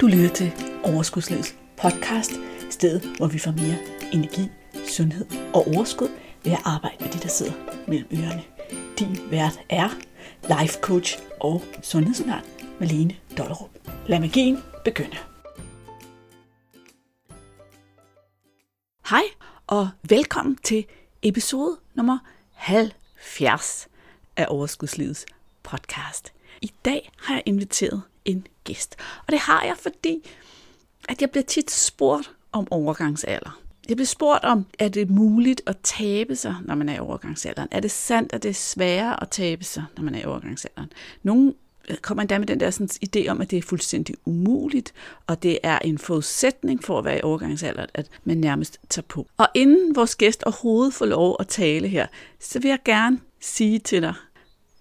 Du lytter til Overskudslivets podcast, stedet hvor vi får mere energi, sundhed og overskud ved at arbejde med de, der sidder mellem ørerne. Din vært er life coach og sundhedsundern Malene Dollerup. Lad magien begynde. Hej og velkommen til episode nummer 70 af Overskudslivets podcast. I dag har jeg inviteret en gæst. Og det har jeg, fordi at jeg bliver tit spurgt om overgangsalder. Jeg bliver spurgt om, er det muligt at tabe sig, når man er i overgangsalderen? Er det sandt, at det er sværere at tabe sig, når man er i overgangsalderen? Nogle øh, kommer endda med den der sådan, idé om, at det er fuldstændig umuligt, og det er en forudsætning for at være i overgangsalderen, at man nærmest tager på. Og inden vores gæst overhovedet får lov at tale her, så vil jeg gerne sige til dig,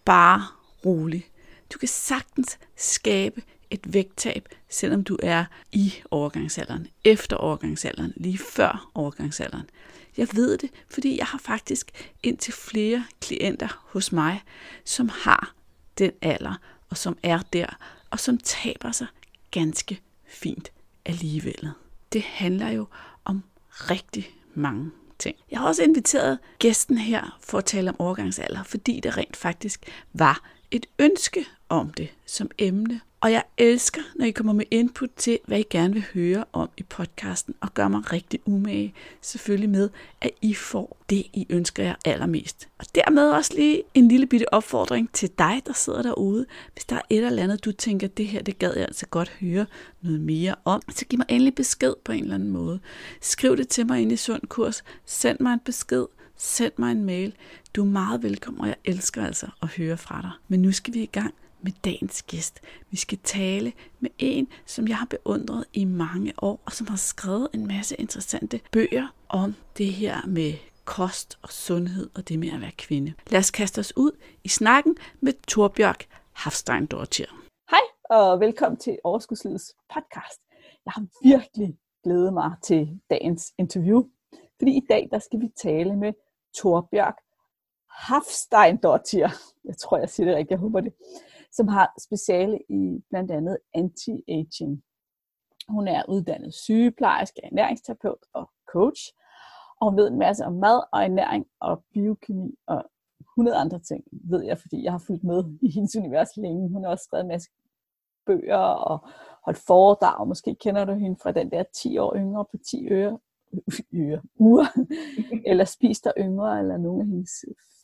bare rolig. Du kan sagtens skabe et vægttab, selvom du er i overgangsalderen, efter overgangsalderen, lige før overgangsalderen. Jeg ved det, fordi jeg har faktisk indtil flere klienter hos mig, som har den alder, og som er der, og som taber sig ganske fint alligevel. Det handler jo om rigtig mange ting. Jeg har også inviteret gæsten her for at tale om overgangsalder, fordi det rent faktisk var et ønske om det som emne. Og jeg elsker, når I kommer med input til, hvad I gerne vil høre om i podcasten, og gør mig rigtig umage, selvfølgelig med, at I får det, I ønsker jer allermest. Og dermed også lige en lille bitte opfordring til dig, der sidder derude. Hvis der er et eller andet, du tænker, det her, det gad jeg altså godt høre noget mere om, så giv mig endelig besked på en eller anden måde. Skriv det til mig ind i Sund Kurs. Send mig en besked send mig en mail. Du er meget velkommen, og jeg elsker altså at høre fra dig. Men nu skal vi i gang med dagens gæst. Vi skal tale med en, som jeg har beundret i mange år, og som har skrevet en masse interessante bøger om det her med kost og sundhed og det med at være kvinde. Lad os kaste os ud i snakken med Torbjørk Hafstein Dortier. Hej og velkommen til Overskudslivets podcast. Jeg har virkelig glædet mig til dagens interview, fordi i dag der skal vi tale med Torbjørk Hafstein Dortier. Jeg tror, jeg siger det rigtigt, jeg håber det som har speciale i blandt andet anti-aging. Hun er uddannet sygeplejerske, ernæringsterapeut og coach, og hun ved en masse om mad og ernæring og biokemi og 100 andre ting, ved jeg, fordi jeg har fulgt med i hendes univers længe. Hun har også skrevet en masse bøger og holdt foredrag, og måske kender du hende fra den der 10 år yngre på 10 øre, øre uger, eller Spis der yngre, eller nogle af hendes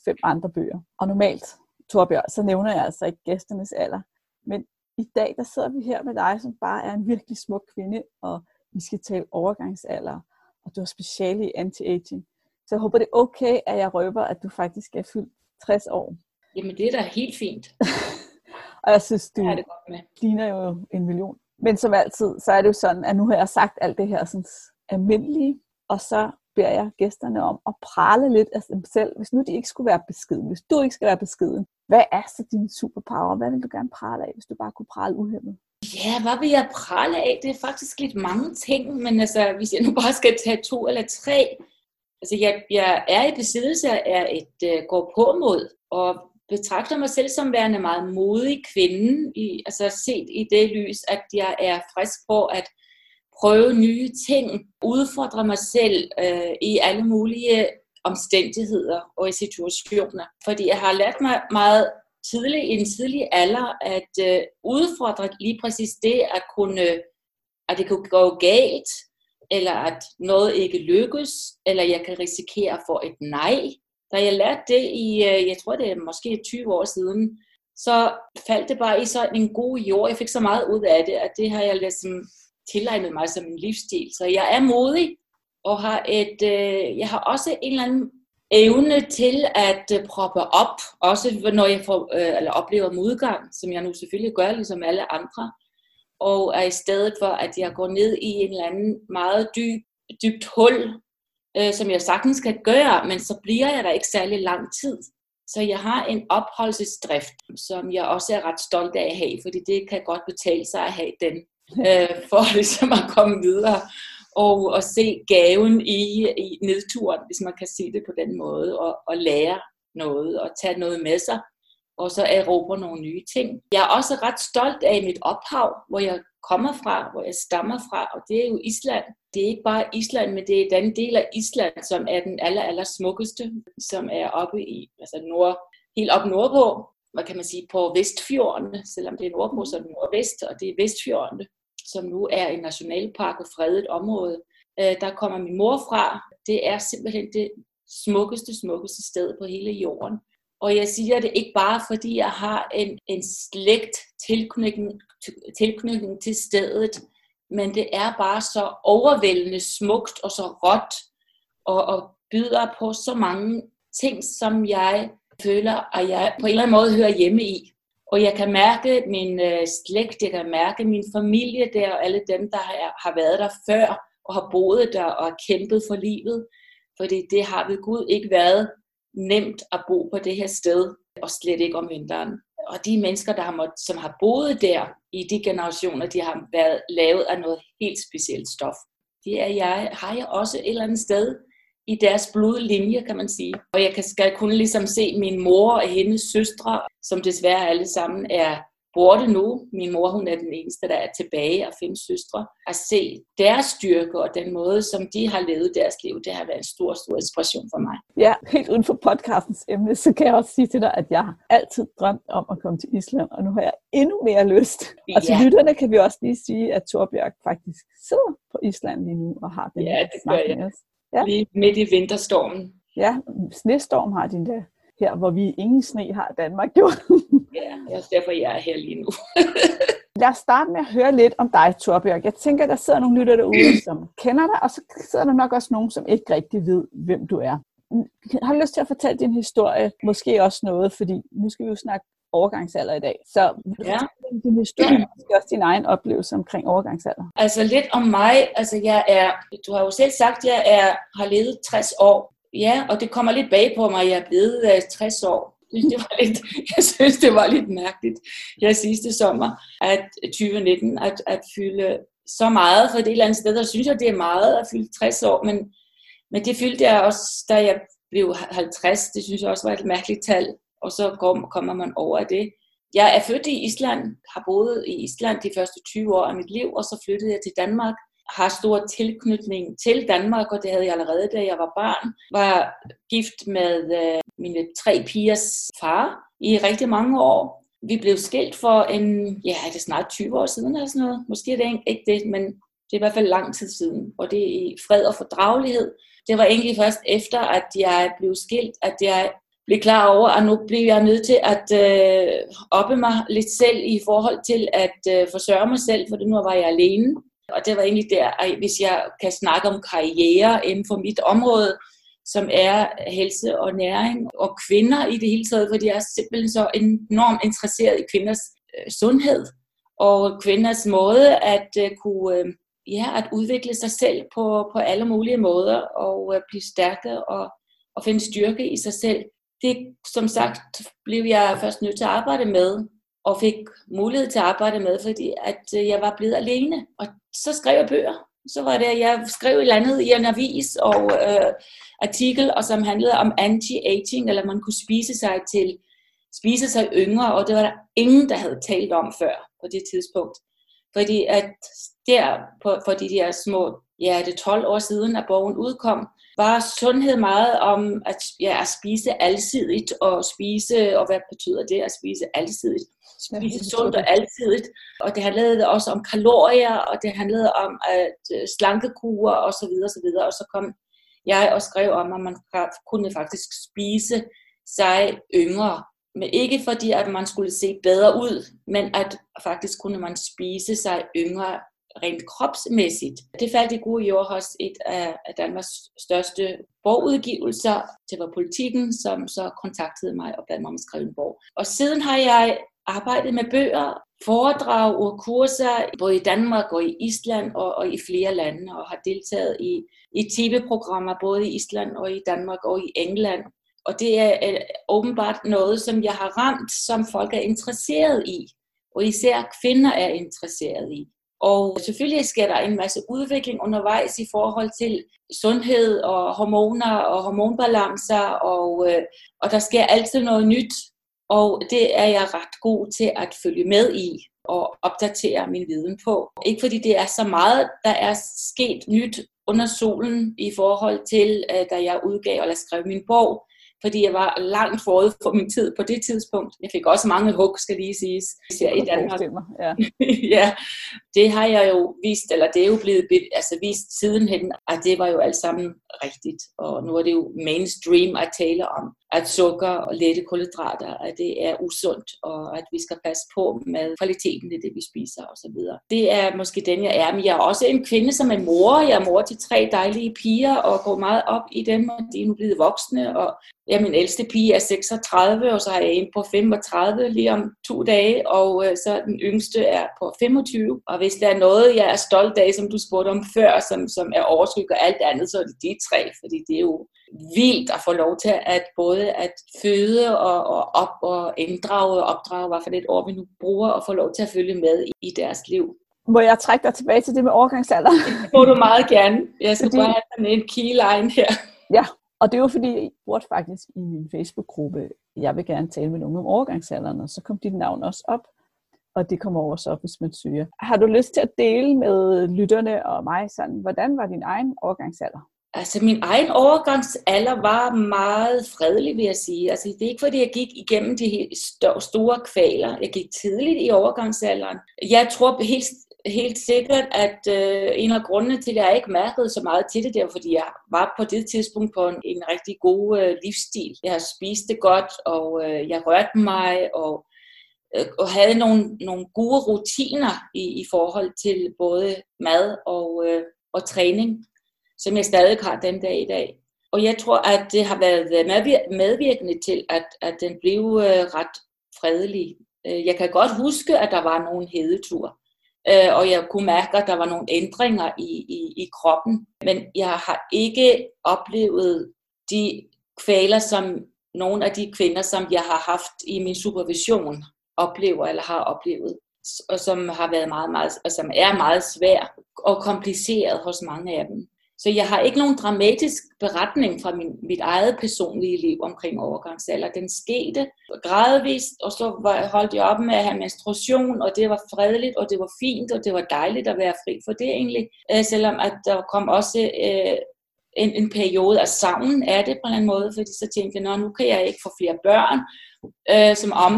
fem andre bøger. Og normalt Torbjørn, så nævner jeg altså ikke gæsternes alder. Men i dag, der sidder vi her med dig, som bare er en virkelig smuk kvinde, og vi skal tale overgangsalder, og du har speciale i anti-aging. Så jeg håber, det er okay, at jeg røber, at du faktisk er fyldt 60 år. Jamen, det er da helt fint. og jeg synes, du det godt med. ligner jo en million. Men som altid, så er det jo sådan, at nu har jeg sagt alt det her sådan almindelige, og så beder jeg gæsterne om at prale lidt af dem selv, hvis nu de ikke skulle være beskeden, hvis du ikke skal være beskeden. Hvad er så din superpower? Hvad vil du gerne prale af, hvis du bare kunne prale uhemmet? Ja, hvad vil jeg prale af? Det er faktisk lidt mange ting, men altså, hvis jeg nu bare skal tage to eller tre. Altså, jeg, jeg er i besiddelse af et uh, går på mod, og betragter mig selv som værende meget modig kvinde, i, altså set i det lys, at jeg er frisk på at prøve nye ting, udfordre mig selv øh, i alle mulige omstændigheder og i situationer. Fordi jeg har lært mig meget tidligt, i en tidlig alder, at øh, udfordre lige præcis det at kunne, at det kunne gå galt, eller at noget ikke lykkes, eller jeg kan risikere for et nej. Da jeg lærte det i, øh, jeg tror det er måske 20 år siden, så faldt det bare i så en god jord. Jeg fik så meget ud af det, at det har jeg ligesom tilegnet mig som en livsstil. Så jeg er modig, og har et, øh, jeg har også en eller anden evne til at øh, proppe op, også når jeg får, øh, eller oplever modgang, som jeg nu selvfølgelig gør, ligesom alle andre. Og er i stedet for, at jeg går ned i en eller anden meget dyb, dybt hul, øh, som jeg sagtens kan gøre, men så bliver jeg der ikke særlig lang tid. Så jeg har en opholdelsesdrift, som jeg også er ret stolt af at have, fordi det kan godt betale sig at have den, øh, for ligesom at komme videre og, og se gaven i, i nedturen, hvis man kan sige det på den måde, og, og lære noget og tage noget med sig, og så erobre nogle nye ting. Jeg er også ret stolt af mit ophav, hvor jeg kommer fra, hvor jeg stammer fra, og det er jo Island. Det er ikke bare Island, men det er den del af Island, som er den aller, aller smukkeste, som er oppe i, altså nord, helt op nordpå, hvad kan man sige, på Vestfjordene, selvom det er nordpå, så er det nordvest, og det er Vestfjordene, som nu er en nationalpark og fredet område. Øh, der kommer min mor fra. Det er simpelthen det smukkeste, smukkeste sted på hele jorden. Og jeg siger det ikke bare, fordi jeg har en, en slægt tilknytning, tilknytning til stedet, men det er bare så overvældende smukt og så råt, og, og byder på så mange ting, som jeg føler, at jeg på en eller anden måde hører hjemme i. Og jeg kan mærke min øh, slægt, jeg kan mærke min familie der, og alle dem, der har, har været der før, og har boet der og har kæmpet for livet. Fordi det har ved Gud ikke været nemt at bo på det her sted, og slet ikke om vinteren. Og de mennesker, der har måttet, som har boet der i de generationer, de har været lavet af noget helt specielt stof. Det er jeg, har jeg også et eller andet sted i deres blodlinje, kan man sige. Og jeg kan, skal kunne ligesom se min mor og hendes søstre, som desværre alle sammen er borte nu. Min mor, hun er den eneste, der er tilbage af fem søstre. At se deres styrke og den måde, som de har levet deres liv, det har været en stor, stor inspiration for mig. Ja, helt uden for podcastens emne, så kan jeg også sige til dig, at jeg har altid drømt om at komme til Island, og nu har jeg endnu mere lyst. Ja. Og til lytterne kan vi også lige sige, at Torbjørk faktisk sidder på Island lige nu og har den ja, det gør jeg. Ja. Lige midt i vinterstormen. Ja, snestorm har din der her, hvor vi ingen sne har i Danmark jo. ja, det er derfor, jeg er her lige nu. Lad os starte med at høre lidt om dig, Torbjørg. Jeg tænker, der sidder nogle lytter derude, som kender dig, og så sidder der nok også nogen, som ikke rigtig ved, hvem du er. Har du lyst til at fortælle din historie? Måske også noget, fordi nu skal vi jo snakke overgangsalder i dag. Så ja din historie, måske også din egen oplevelse omkring overgangsalder. Altså lidt om mig. Altså jeg er, du har jo selv sagt, at jeg er, har levet 60 år. Ja, og det kommer lidt bag på mig, at jeg er blevet øh, 60 år. Det var lidt, jeg synes, det var lidt mærkeligt her sidste sommer, at øh, 2019, at, at fylde så meget, for det eller andet sted, der synes jeg, det er meget at fylde 60 år, men, men det fyldte jeg også, da jeg blev 50, det synes jeg også var et mærkeligt tal, og så kommer man over af det. Jeg er født i Island, har boet i Island de første 20 år af mit liv, og så flyttede jeg til Danmark har stor tilknytning til Danmark, og det havde jeg allerede, da jeg var barn. Var gift med øh, mine tre pigers far i rigtig mange år. Vi blev skilt for en, ja, er det snart 20 år siden eller sådan noget. Måske er det ikke det, men det er i hvert fald lang tid siden. Og det er i fred og fordragelighed. Det var egentlig først efter, at jeg blev skilt, at jeg blev klar over, at nu blev jeg nødt til at øh, oppe mig lidt selv i forhold til at øh, forsørge mig selv, for nu var jeg alene. Og det var egentlig der, at hvis jeg kan snakke om karriere inden for mit område, som er helse og næring og kvinder i det hele taget, fordi jeg er simpelthen så enormt interesseret i kvinders øh, sundhed og kvinders måde at øh, kunne øh, ja, at udvikle sig selv på, på alle mulige måder og øh, blive stærke og, og finde styrke i sig selv. Det, som sagt, blev jeg først nødt til at arbejde med, og fik mulighed til at arbejde med, fordi at øh, jeg var blevet alene. Og så skrev jeg bøger. Så var det, at jeg skrev et eller andet i en avis og øh, artikel, og som handlede om anti-aging, eller man kunne spise sig til spise sig yngre, og det var der ingen, der havde talt om før på det tidspunkt. Fordi at der, på, for de der små, ja, det 12 år siden, at bogen udkom, var sundhed meget om at, ja, at spise alsidigt, og spise, og hvad betyder det at spise alsidigt? spise sundt og altidigt. Og det handlede også om kalorier, og det handlede om at øh, slankekur og så videre, og så videre. Og så kom jeg og skrev om, at man kunne faktisk spise sig yngre. Men ikke fordi, at man skulle se bedre ud, men at faktisk kunne man spise sig yngre rent kropsmæssigt. Det faldt i gode jord hos et af Danmarks største bogudgivelser. Det var politikken, som så kontaktede mig og bad mig om at skrive en bog. Og siden har jeg arbejdet med bøger, foredrag og kurser, både i Danmark og i Island og, og i flere lande, og har deltaget i, i tv-programmer både i Island og i Danmark og i England. Og det er åbenbart noget, som jeg har ramt, som folk er interesseret i, og især kvinder er interesseret i. Og selvfølgelig sker der en masse udvikling undervejs i forhold til sundhed og hormoner og hormonbalancer, og, øh, og der sker altid noget nyt. Og det er jeg ret god til at følge med i. og opdatere min viden på. Ikke fordi det er så meget, der er sket nyt under solen i forhold til, øh, da jeg udgav eller skrev min bog, fordi jeg var langt forud for min tid på det tidspunkt. Jeg fik også mange hug, skal lige siges, især i Danmark. Ja. ja, det har jeg jo vist, eller det er jo blevet altså vist sidenhen, at det var jo alt sammen rigtigt. Og nu er det jo mainstream at tale om, at sukker og lette kulhydrater, at det er usundt, og at vi skal passe på med kvaliteten i det, vi spiser osv. Det er måske den, jeg er. Men jeg er også en kvinde, som er mor. Jeg er mor til tre dejlige piger, og går meget op i dem, og de er nu blevet voksne, og Ja, min ældste pige er 36, og så har jeg en på 35 lige om to dage, og øh, så den yngste er på 25. Og hvis der er noget, jeg er stolt af, som du spurgte om før, som, som er overskygger alt andet, så er det de tre, fordi det er jo vildt at få lov til at både at føde og, og op og inddrage og opdrage, hvad for det ord vi nu bruger, og få lov til at følge med i, i deres liv. Må jeg trække dig tilbage til det med overgangsalder? Det må du meget gerne. Jeg skal fordi... bare have sådan en keyline her. Ja, og det var fordi, jeg spurgte faktisk i min Facebook-gruppe, jeg vil gerne tale med nogen om overgangsalderen, og så kom dit navn også op, og det kommer også op, hvis man søger. Har du lyst til at dele med lytterne og mig, sådan, hvordan var din egen overgangsalder? Altså min egen overgangsalder var meget fredelig, vil jeg sige. Altså det er ikke fordi, jeg gik igennem de store kvaler. Jeg gik tidligt i overgangsalderen. Jeg tror helt helt sikkert, at øh, en af grundene til, at jeg ikke mærkede så meget til det, det var, fordi jeg var på det tidspunkt på en, en rigtig god øh, livsstil. Jeg spiste godt, og øh, jeg rørte mig, og, øh, og havde nogle, nogle gode rutiner i, i forhold til både mad og, øh, og træning, som jeg stadig har den dag i dag. Og jeg tror, at det har været øh, medvirkende til, at, at den blev øh, ret fredelig. Øh, jeg kan godt huske, at der var nogle hedeture og jeg kunne mærke, at der var nogle ændringer i, i, i kroppen. Men jeg har ikke oplevet de kvaler, som nogle af de kvinder, som jeg har haft i min supervision, oplever eller har oplevet, og som har været meget, meget, og som er meget svær og kompliceret hos mange af dem. Så jeg har ikke nogen dramatisk beretning fra min, mit eget personlige liv omkring overgangsalder. Den skete gradvist, og så var, holdt jeg op med at have menstruation, og det var fredeligt, og det var fint, og det var dejligt at være fri for det egentlig. Øh, selvom at der kom også øh, en, en periode af savnen af det på en eller anden måde, fordi så tænkte jeg, nu kan jeg ikke få flere børn, øh, som om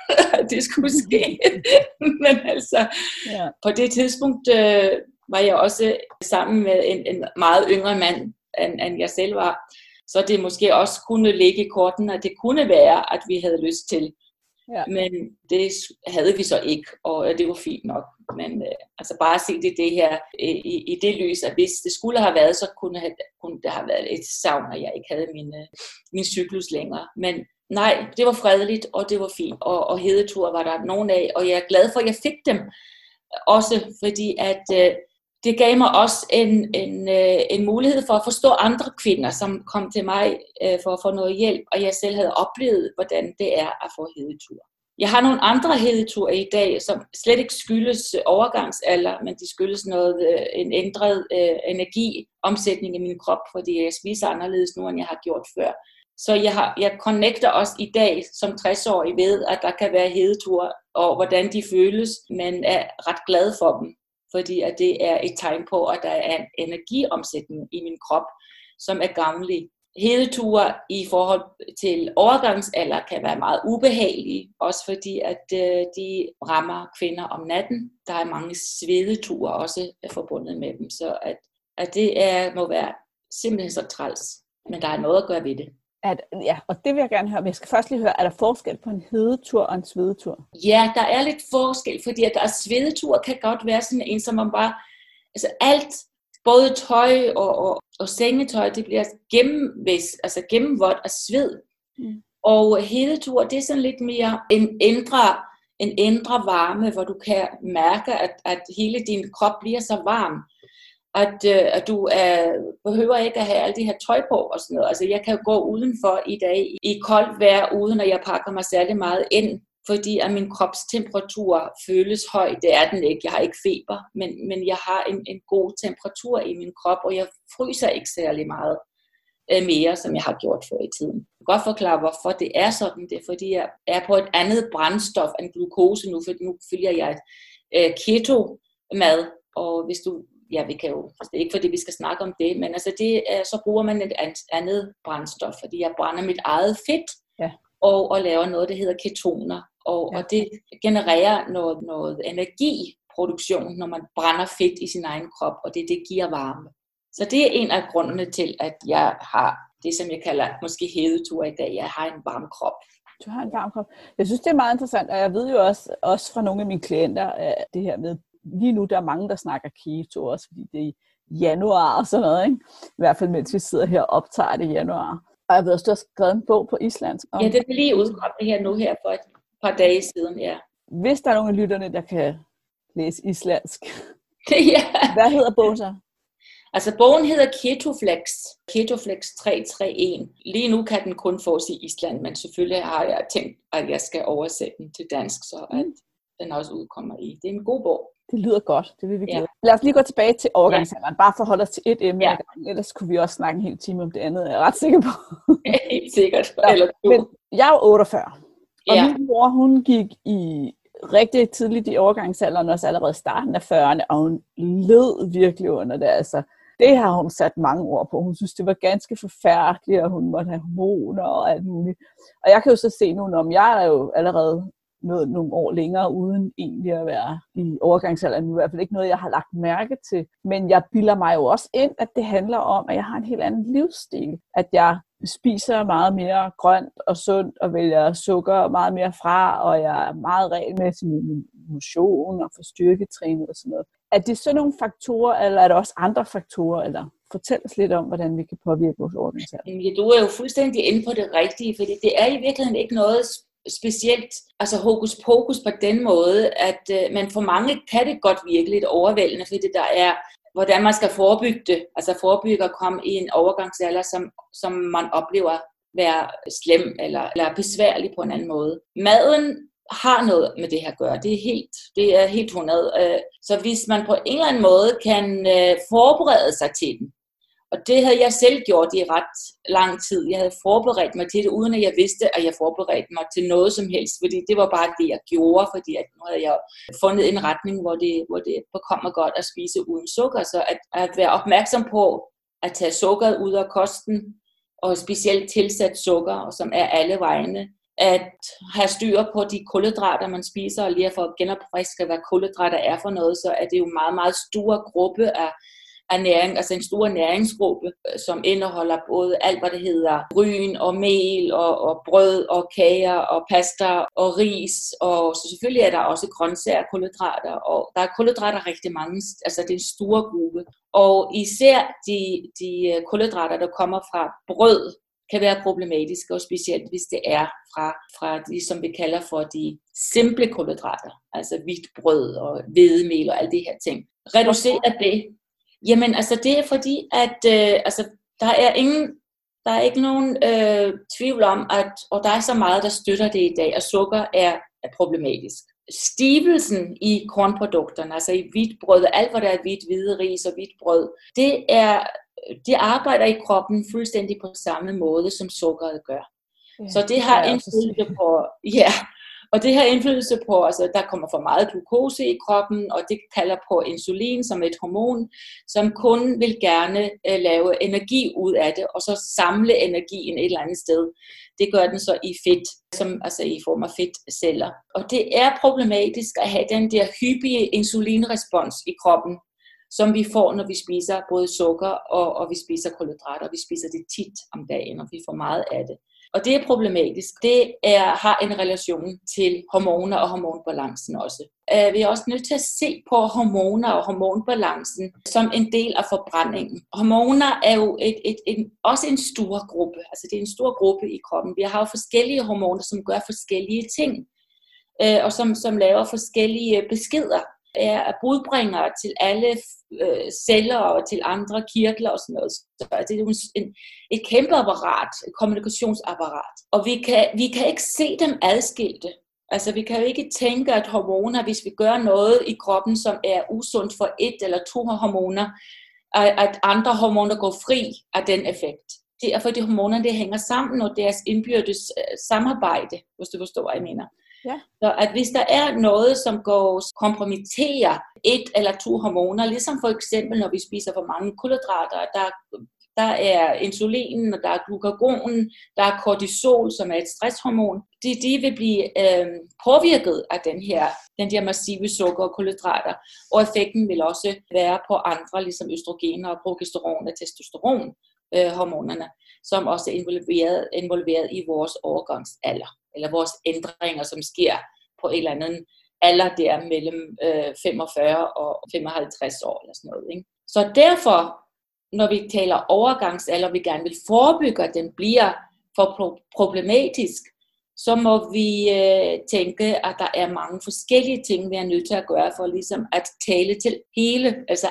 det skulle ske. Men altså, ja. på det tidspunkt... Øh, var jeg også sammen med en, en meget yngre mand, end, end jeg selv var. Så det måske også kunne ligge i korten, at det kunne være, at vi havde lyst til. Ja. Men det havde vi så ikke, og det var fint nok. Men øh, altså bare se det, det her i, i det lys, at hvis det skulle have været, så kunne, have, kunne det have været et savn, at jeg ikke havde min, øh, min cyklus længere. Men nej, det var fredeligt, og det var fint. Og, og hedetur var der nogen af, og jeg er glad for, at jeg fik dem. Også fordi, at øh, det gav mig også en, en, øh, en mulighed for at forstå andre kvinder, som kom til mig øh, for at få noget hjælp, og jeg selv havde oplevet, hvordan det er at få hedetur. Jeg har nogle andre hedeture i dag, som slet ikke skyldes overgangsalder, men de skyldes noget, øh, en ændret øh, energiomsætning i min krop, fordi jeg spiser anderledes nu, end jeg har gjort før. Så jeg, har, jeg connecter også i dag som 60-årig ved, at der kan være hedeture, og hvordan de føles, men er ret glad for dem fordi at det er et tegn på, at der er en energiomsætning i min krop, som er gavnlig. Hedeture i forhold til overgangsalder kan være meget ubehagelige, også fordi at øh, de rammer kvinder om natten. Der er mange svedeture også øh, forbundet med dem, så at, at det er, må være simpelthen så træls. Men der er noget at gøre ved det at, ja, og det vil jeg gerne høre, men jeg skal først lige høre, er der forskel på en hedetur og en svedetur? Ja, der er lidt forskel, fordi at der er svedetur kan godt være sådan en, som man bare, altså alt, både tøj og, og, og sengetøj, det bliver gennemvæs, altså gennemvådt af sved. Mm. Og hedetur, det er sådan lidt mere en indre, en indre varme, hvor du kan mærke, at, at hele din krop bliver så varm at, øh, at du øh, behøver ikke at have alle de her tøj på og sådan noget. Altså jeg kan gå udenfor i dag i koldt vejr, uden at jeg pakker mig særlig meget ind, fordi at min kropstemperatur føles høj. Det er den ikke. Jeg har ikke feber, men, men jeg har en, en god temperatur i min krop, og jeg fryser ikke særlig meget. øh, mere, som jeg har gjort før i tiden. Jeg kan godt forklare, hvorfor det er sådan. Det er, fordi jeg er på et andet brændstof end glukose nu, for nu følger jeg et øh, keto-mad, og hvis du ja, vi kan jo, det er ikke fordi, vi skal snakke om det, men altså det, så bruger man et andet brændstof, fordi jeg brænder mit eget fedt, ja. og, og laver noget, der hedder ketoner, og, ja. og det genererer noget, noget energiproduktion, når man brænder fedt i sin egen krop, og det, det giver varme. Så det er en af grundene til, at jeg har det, som jeg kalder måske hedetur i dag. Jeg har en varm krop. Du har en varm krop. Jeg synes, det er meget interessant, og jeg ved jo også, også fra nogle af mine klienter, at det her med, lige nu der er mange, der snakker keto også, fordi det er januar og sådan noget, ikke? I hvert fald mens vi sidder her og optager det i januar. Og jeg ved også, du har skrevet en bog på islandsk. Om... Ja, det er lige udkommet her nu her for et par dage siden, ja. Hvis der er nogle af lytterne, der kan læse islandsk, ja. hvad hedder bogen så? Altså bogen hedder Ketoflex, Ketoflex 331. Lige nu kan den kun fås i Island, men selvfølgelig har jeg tænkt, at jeg skal oversætte den til dansk, så at mm. den også udkommer i. Det er en god bog. Det lyder godt, det vil vi glæde. Ja. Lad os lige gå tilbage til overgangsalderen, ja. bare for at holde os til et emne ja. ellers kunne vi også snakke en hel time om det andet, er jeg ret sikker på. Helt sikkert. Eller Men jeg er 48, og ja. min mor, hun gik i rigtig tidligt i overgangsalderen, også allerede starten af 40'erne, og hun led virkelig under det. Altså, det har hun sat mange ord på. Hun synes, det var ganske forfærdeligt, og hun måtte have hormoner og alt muligt. Og jeg kan jo så se nu, om jeg er jo allerede nået nogle år længere, uden egentlig at være i overgangsalderen. I hvert fald ikke noget, jeg har lagt mærke til. Men jeg bilder mig jo også ind, at det handler om, at jeg har en helt anden livsstil. At jeg spiser meget mere grønt og sundt og vælger sukker meget mere fra, og jeg er meget regelmæssig med min motion og får styrketrænet og sådan noget. Er det sådan nogle faktorer, eller er der også andre faktorer, eller fortæl os lidt om, hvordan vi kan påvirke vores organisation? Ja, du er jo fuldstændig inde på det rigtige, fordi det er i virkeligheden ikke noget specielt altså hokus pokus på den måde, at øh, man for mange kan det godt virke lidt overvældende, fordi der er, hvordan man skal forebygge det, altså forebygge at komme i en overgangsalder, som, som man oplever være slem eller, eller besværlig på en anden måde. Maden har noget med det her at gøre. Det er helt, det er helt 100. Øh, så hvis man på en eller anden måde kan øh, forberede sig til den, og det havde jeg selv gjort i ret lang tid. Jeg havde forberedt mig til det, uden at jeg vidste, at jeg forberedte mig til noget som helst. Fordi det var bare det, jeg gjorde, fordi at nu havde jeg fundet en retning, hvor det, hvor det kommer godt at spise uden sukker. Så at, at være opmærksom på at tage sukkeret ud af kosten, og specielt tilsat sukker, som er alle vegne, at have styr på de kulhydrater, man spiser, og lige at få genopfriske, hvad kulhydrater er for noget, så er det jo en meget, meget stor gruppe af af næring, altså en stor næringsgruppe, øh, som indeholder både alt, hvad det hedder bryn og mel og, og brød og kager og pasta og ris, og så selvfølgelig er der også grøntsager, kulhydrater, og der er kulhydrater rigtig mange, altså det er en stor gruppe. Og især de, de øh, kulhydrater, der kommer fra brød, kan være problematiske, og specielt hvis det er fra, fra de, som vi kalder for de simple kulhydrater, altså hvidt brød og hvedemel og alle de her ting. Reducere det Jamen, altså det er fordi, at øh, altså, der er ingen, der er ikke nogen øh, tvivl om, at og der er så meget, der støtter det i dag, at sukker er, er problematisk. Stivelsen i kornprodukterne, altså i hvidt brød, alt hvad der er hvidt, hvide ris og hvidt brød, det er, det arbejder i kroppen fuldstændig på samme måde, som sukkeret gør. Ja, så det har indflydelse på, ja, og det har indflydelse på, altså der kommer for meget glukose i kroppen, og det kalder på insulin som et hormon, som kun vil gerne øh, lave energi ud af det, og så samle energien et eller andet sted. Det gør den så i fedt, som, altså i form af fedtceller. Og det er problematisk at have den der hyppige insulinrespons i kroppen, som vi får, når vi spiser både sukker og, og vi spiser kulhydrater. Vi spiser det tit om dagen, og vi får meget af det. Og det er problematisk. Det er, har en relation til hormoner og hormonbalancen også. Uh, vi er også nødt til at se på hormoner og hormonbalancen som en del af forbrændingen. Hormoner er jo et, et, et, også en stor gruppe. Altså det er en stor gruppe i kroppen. Vi har jo forskellige hormoner, som gør forskellige ting. Uh, og som, som laver forskellige øh, beskeder er budbringer til alle øh, celler og til andre kirtler og sådan noget. Så altså, det er jo en, et kæmpe apparat, et kommunikationsapparat. Og vi kan, vi kan ikke se dem adskilte. Altså vi kan jo ikke tænke, at hormoner, hvis vi gør noget i kroppen, som er usundt for et eller to hormoner, at andre hormoner går fri af den effekt. det er fordi hormonerne det hænger sammen, og deres indbyrdes øh, samarbejde, hvis du forstår, hvad jeg mener. Ja. Så at hvis der er noget, som går kompromitterer et eller to hormoner, ligesom for eksempel når vi spiser for mange kulhydrater, der, der er insulin, og der er glukagon, der er kortisol, som er et stresshormon, de, de vil blive øh, påvirket af den her, den her massive sukker og kulhydrater, og effekten vil også være på andre, ligesom østrogener og progesteron og testosteron øh, hormonerne, som også er involveret, involveret i vores overgangsalder, eller vores ændringer, som sker på en eller anden alder der mellem øh, 45 og 55 år eller sådan noget. Ikke? Så derfor, når vi taler overgangsalder, vi gerne vil forebygge, at den bliver for problematisk, så må vi øh, tænke, at der er mange forskellige ting, vi er nødt til at gøre for ligesom at tale til hele, altså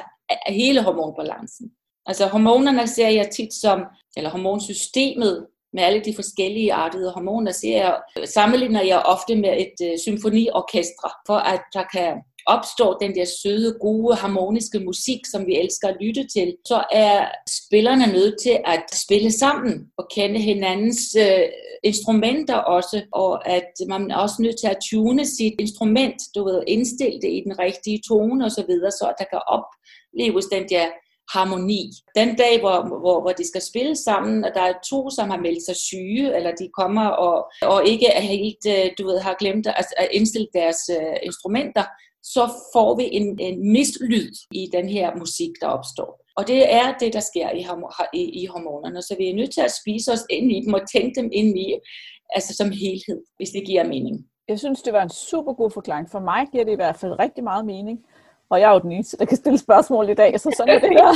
hele hormonbalancen. Altså hormonerne ser jeg tit som, eller hormonsystemet med alle de forskellige artede hormoner, ser jeg, sammenligner jeg ofte med et øh, symfoniorkestre, for at der kan opstå den der søde, gode, harmoniske musik, som vi elsker at lytte til, så er spillerne nødt til at spille sammen og kende hinandens øh, instrumenter også, og at man er også nødt til at tune sit instrument, du ved, indstille det i den rigtige tone osv., så, videre, så at der kan opleves den der harmoni. Den dag, hvor, hvor, hvor de skal spille sammen, og der er to, som har meldt sig syge, eller de kommer og, og ikke er helt, øh, du ved, har glemt at, at indstille deres uh, instrumenter, så får vi en, en mislyd i den her musik, der opstår. Og det er det, der sker i, i, i hormonerne. Så vi er nødt til at spise os ind i dem og tænke dem ind i, altså som helhed, hvis det giver mening. Jeg synes, det var en super god forklaring. For mig giver det i hvert fald rigtig meget mening. Og jeg er jo den eneste, der kan stille spørgsmål i dag, så sådan er det her.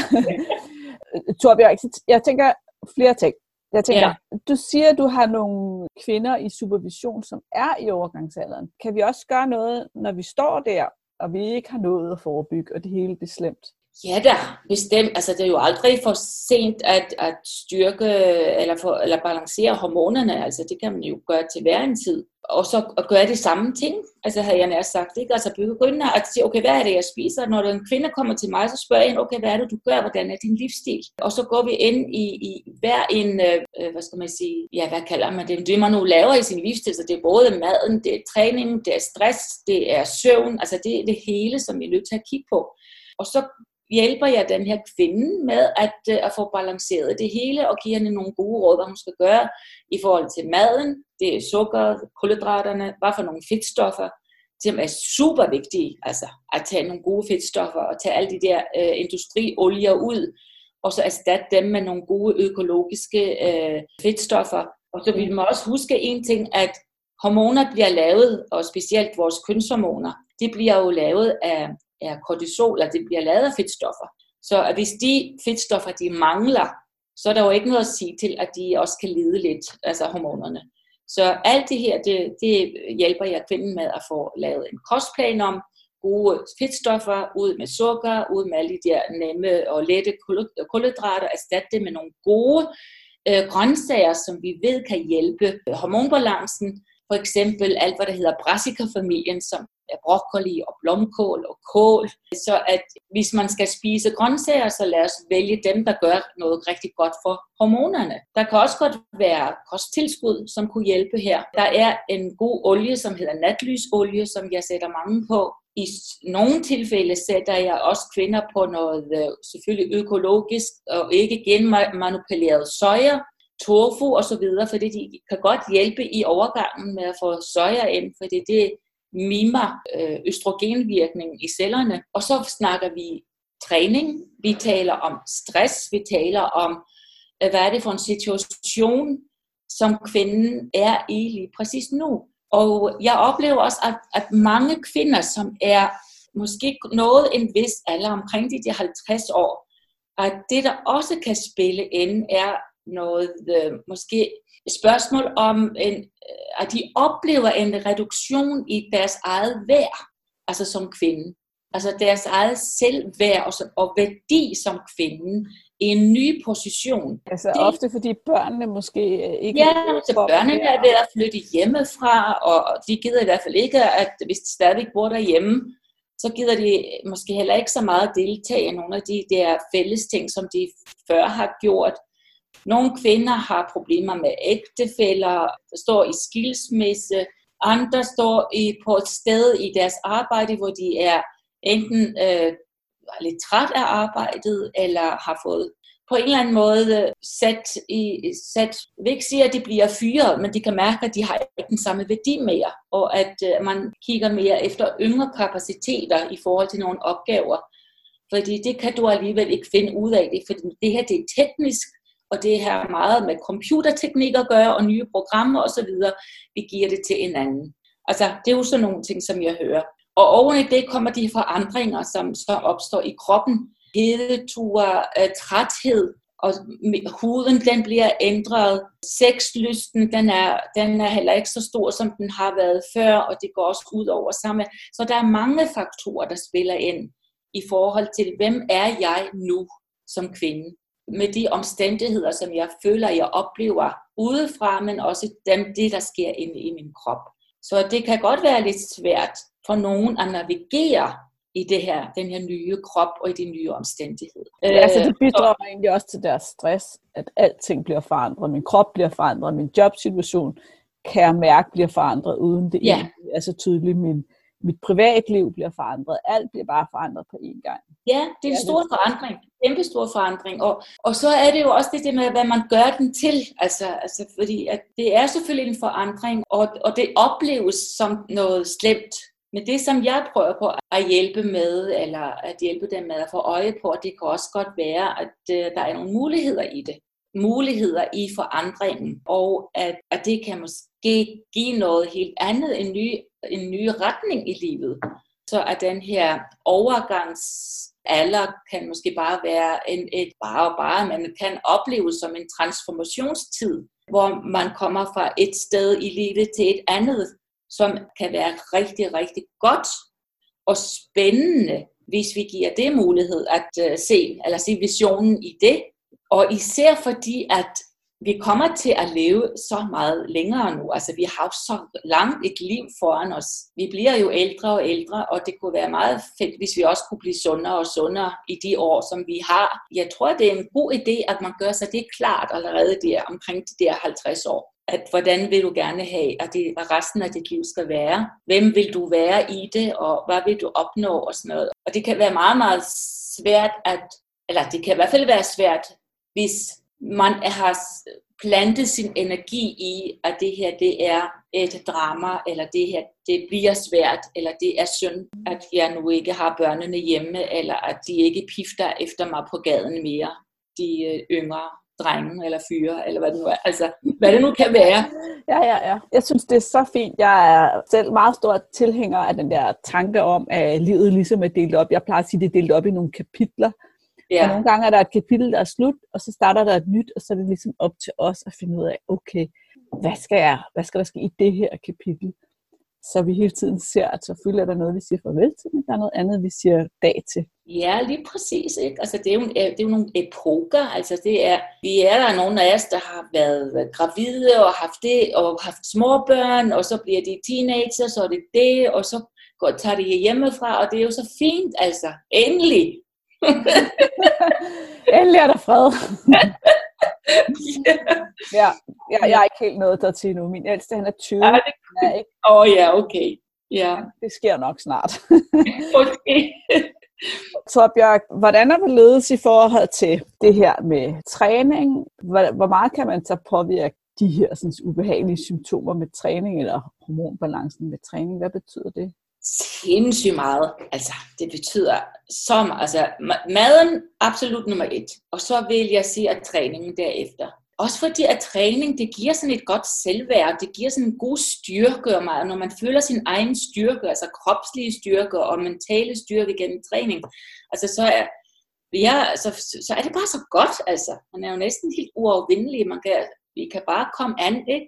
Torbjørn, jeg tænker flere ting. Jeg tænker, ja. du siger, at du har nogle kvinder i supervision, som er i overgangsalderen. Kan vi også gøre noget, når vi står der, og vi ikke har noget at forebygge, og det hele bliver slemt? Ja da, bestemt. Altså, det er jo aldrig for sent at, at styrke eller, for, eller balancere hormonerne. Altså, det kan man jo gøre til hver en tid. Og så at gøre de samme ting, altså havde jeg nær sagt. Ikke? Altså begynde at sige, okay, hvad er det, jeg spiser? Når en kvinde kommer til mig, så spørger jeg hende, okay, hvad er det, du gør? Hvordan er din livsstil? Og så går vi ind i, i hver en, øh, øh, hvad skal man sige, ja, hvad kalder man det? Det man nu laver i sin livsstil, så det er både maden, det er træningen, det er stress, det er søvn, altså det er det hele, som vi er nødt til at kigge på. Og så hjælper jeg den her kvinde med at, øh, at få balanceret det hele og give hende nogle gode råd, hvad hun skal gøre i forhold til maden, det er sukker, kulhydraterne, hvad for nogle fedtstoffer, som er super vigtige, altså at tage nogle gode fedtstoffer og tage alle de der øh, industriolier ud, og så erstatte dem med nogle gode økologiske øh, fedtstoffer. Og så vil man også huske en ting, at hormoner bliver lavet, og specielt vores kønshormoner, det bliver jo lavet af er kortisol, at det bliver lavet af fedtstoffer. Så at hvis de fedtstoffer, de mangler, så er der jo ikke noget at sige til, at de også kan lide lidt, altså hormonerne. Så alt det her, det, det hjælper jeg kvinden med at få lavet en kostplan om, gode fedtstoffer, ud med sukker, ud med alle de der nemme og lette kulhydrater, erstatte det med nogle gode øh, grøntsager, som vi ved kan hjælpe hormonbalancen. For eksempel alt, hvad der hedder brassica-familien, som broccoli og blomkål og kål. Så at hvis man skal spise grøntsager, så lad os vælge dem, der gør noget rigtig godt for hormonerne. Der kan også godt være kosttilskud, som kunne hjælpe her. Der er en god olie, som hedder natlysolie, som jeg sætter mange på. I nogle tilfælde sætter jeg også kvinder på noget øh, selvfølgelig økologisk og ikke genmanipuleret soja, tofu og så videre, fordi de kan godt hjælpe i overgangen med at få soja ind, fordi det mimer øh, østrogenvirkningen i cellerne. Og så snakker vi træning, vi taler om stress, vi taler om, øh, hvad er det for en situation, som kvinden er i lige præcis nu. Og jeg oplever også, at, at mange kvinder, som er måske nået en vis alder omkring de, de 50 år, at det, der også kan spille ind, er noget øh, måske spørgsmål om, en, øh, at de oplever en reduktion i deres eget værd, altså som kvinde. Altså deres eget selvværd og, og værdi som kvinde i en ny position. Altså det, ofte fordi børnene måske øh, ikke... Ja, altså børnene er ved at flytte hjemmefra, og de gider i hvert fald ikke, at hvis de stadig bor derhjemme, så gider de måske heller ikke så meget deltage i nogle af de der fælles ting, som de før har gjort. Nogle kvinder har problemer med ægtefælder, der står i skilsmisse, andre står i, på et sted i deres arbejde, hvor de er enten øh, lidt træt af arbejdet, eller har fået på en eller anden måde øh, sat i, sat, jeg vil ikke sige, at de bliver fyret, men de kan mærke, at de har ikke den samme værdi mere, og at øh, man kigger mere efter yngre kapaciteter i forhold til nogle opgaver. Fordi det kan du alligevel ikke finde ud af det, fordi det her det er teknisk, og det har meget med computerteknik at gøre, og nye programmer osv. Vi giver det til hinanden. Altså, det er jo sådan nogle ting, som jeg hører. Og oven i det kommer de forandringer, som så opstår i kroppen. Hedeture, øh, træthed, og huden den bliver ændret. Sexlysten den er, den er heller ikke så stor, som den har været før, og det går også ud over samme. Så der er mange faktorer, der spiller ind i forhold til, hvem er jeg nu som kvinde? Med de omstændigheder, som jeg føler, jeg oplever udefra, men også dem, det, der sker inde i min krop. Så det kan godt være lidt svært for nogen at navigere i det her, den her nye krop og i de nye omstændigheder. Ja, altså det bidrager øh, egentlig også til deres stress, at alting bliver forandret. Min krop bliver forandret, min jobsituation kan jeg mærke bliver forandret, uden det ja. er så tydeligt. Min, mit privatliv bliver forandret. Alt bliver bare forandret på én gang. Ja, det er en stor forandring. Kæmpe stor forandring. Og, og så er det jo også det med, hvad man gør den til. Altså, altså fordi at det er selvfølgelig en forandring, og, og det opleves som noget slemt. Men det, som jeg prøver på at hjælpe med, eller at hjælpe dem med at få øje på, det kan også godt være, at uh, der er nogle muligheder i det. Muligheder i forandringen, og at, at det kan måske give noget helt andet, en ny, en ny retning i livet. Så at den her overgangsalder kan måske bare være en, et bare og bare, man kan opleve som en transformationstid, hvor man kommer fra et sted i livet til et andet, som kan være rigtig, rigtig godt og spændende, hvis vi giver det mulighed at øh, se, eller se visionen i det. Og især fordi, at vi kommer til at leve så meget længere nu. Altså, vi har så langt et liv foran os. Vi bliver jo ældre og ældre, og det kunne være meget fedt, hvis vi også kunne blive sundere og sundere i de år, som vi har. Jeg tror, det er en god idé, at man gør sig det klart allerede der omkring de der 50 år at hvordan vil du gerne have, at det, resten af dit liv skal være. Hvem vil du være i det, og hvad vil du opnå og sådan noget. Og det kan være meget, meget svært at, eller det kan i hvert fald være svært, hvis man har plantet sin energi i, at det her det er et drama, eller det her det bliver svært, eller det er synd, at jeg nu ikke har børnene hjemme, eller at de ikke pifter efter mig på gaden mere, de øh, yngre drenge eller fyre, eller hvad det nu er. Altså, hvad det nu kan være. Ja, ja, ja. Jeg synes, det er så fint. Jeg er selv meget stor tilhænger af den der tanke om, at livet ligesom er delt op. Jeg plejer at sige, at det er delt op i nogle kapitler. Ja. Og nogle gange er der et kapitel, der er slut, og så starter der et nyt, og så er det ligesom op til os at finde ud af, okay, hvad skal, jeg, hvad skal der ske i det her kapitel? Så vi hele tiden ser, at selvfølgelig er der noget, vi siger farvel til, men der er noget andet, vi siger dag til. Ja, lige præcis. Ikke? Altså, det, er jo, det er jo nogle epoker. Altså, det er, vi er der nogle af os, der har været gravide og haft det, og haft små børn, og så bliver de teenager, så er det det, og så går, tager de hjemmefra, og det er jo så fint, altså. Endelig! Endelig er der fred. ja, jeg, jeg er ikke helt nået der til nu. Min ældste, han er 20. Ja, det... Åh ikke... oh, ja, okay. Ja. Det sker nok snart. okay. Så Bjørk, hvordan er det ledes i forhold til det her med træning? Hvor, hvor meget kan man så påvirke de her sådan, ubehagelige symptomer med træning, eller hormonbalancen med træning? Hvad betyder det? Sindssygt meget. Altså, det betyder så meget. Altså, maden absolut nummer et. Og så vil jeg sige, at træningen derefter. Også fordi at træning, det giver sådan et godt selvværd, det giver sådan en god styrke, og når man føler sin egen styrke, altså kropslige styrke og mentale styrke gennem træning, altså så er, ja, så, så er det bare så godt, altså. Man er jo næsten helt uafvindelig, man kan, vi kan bare komme an, ikke?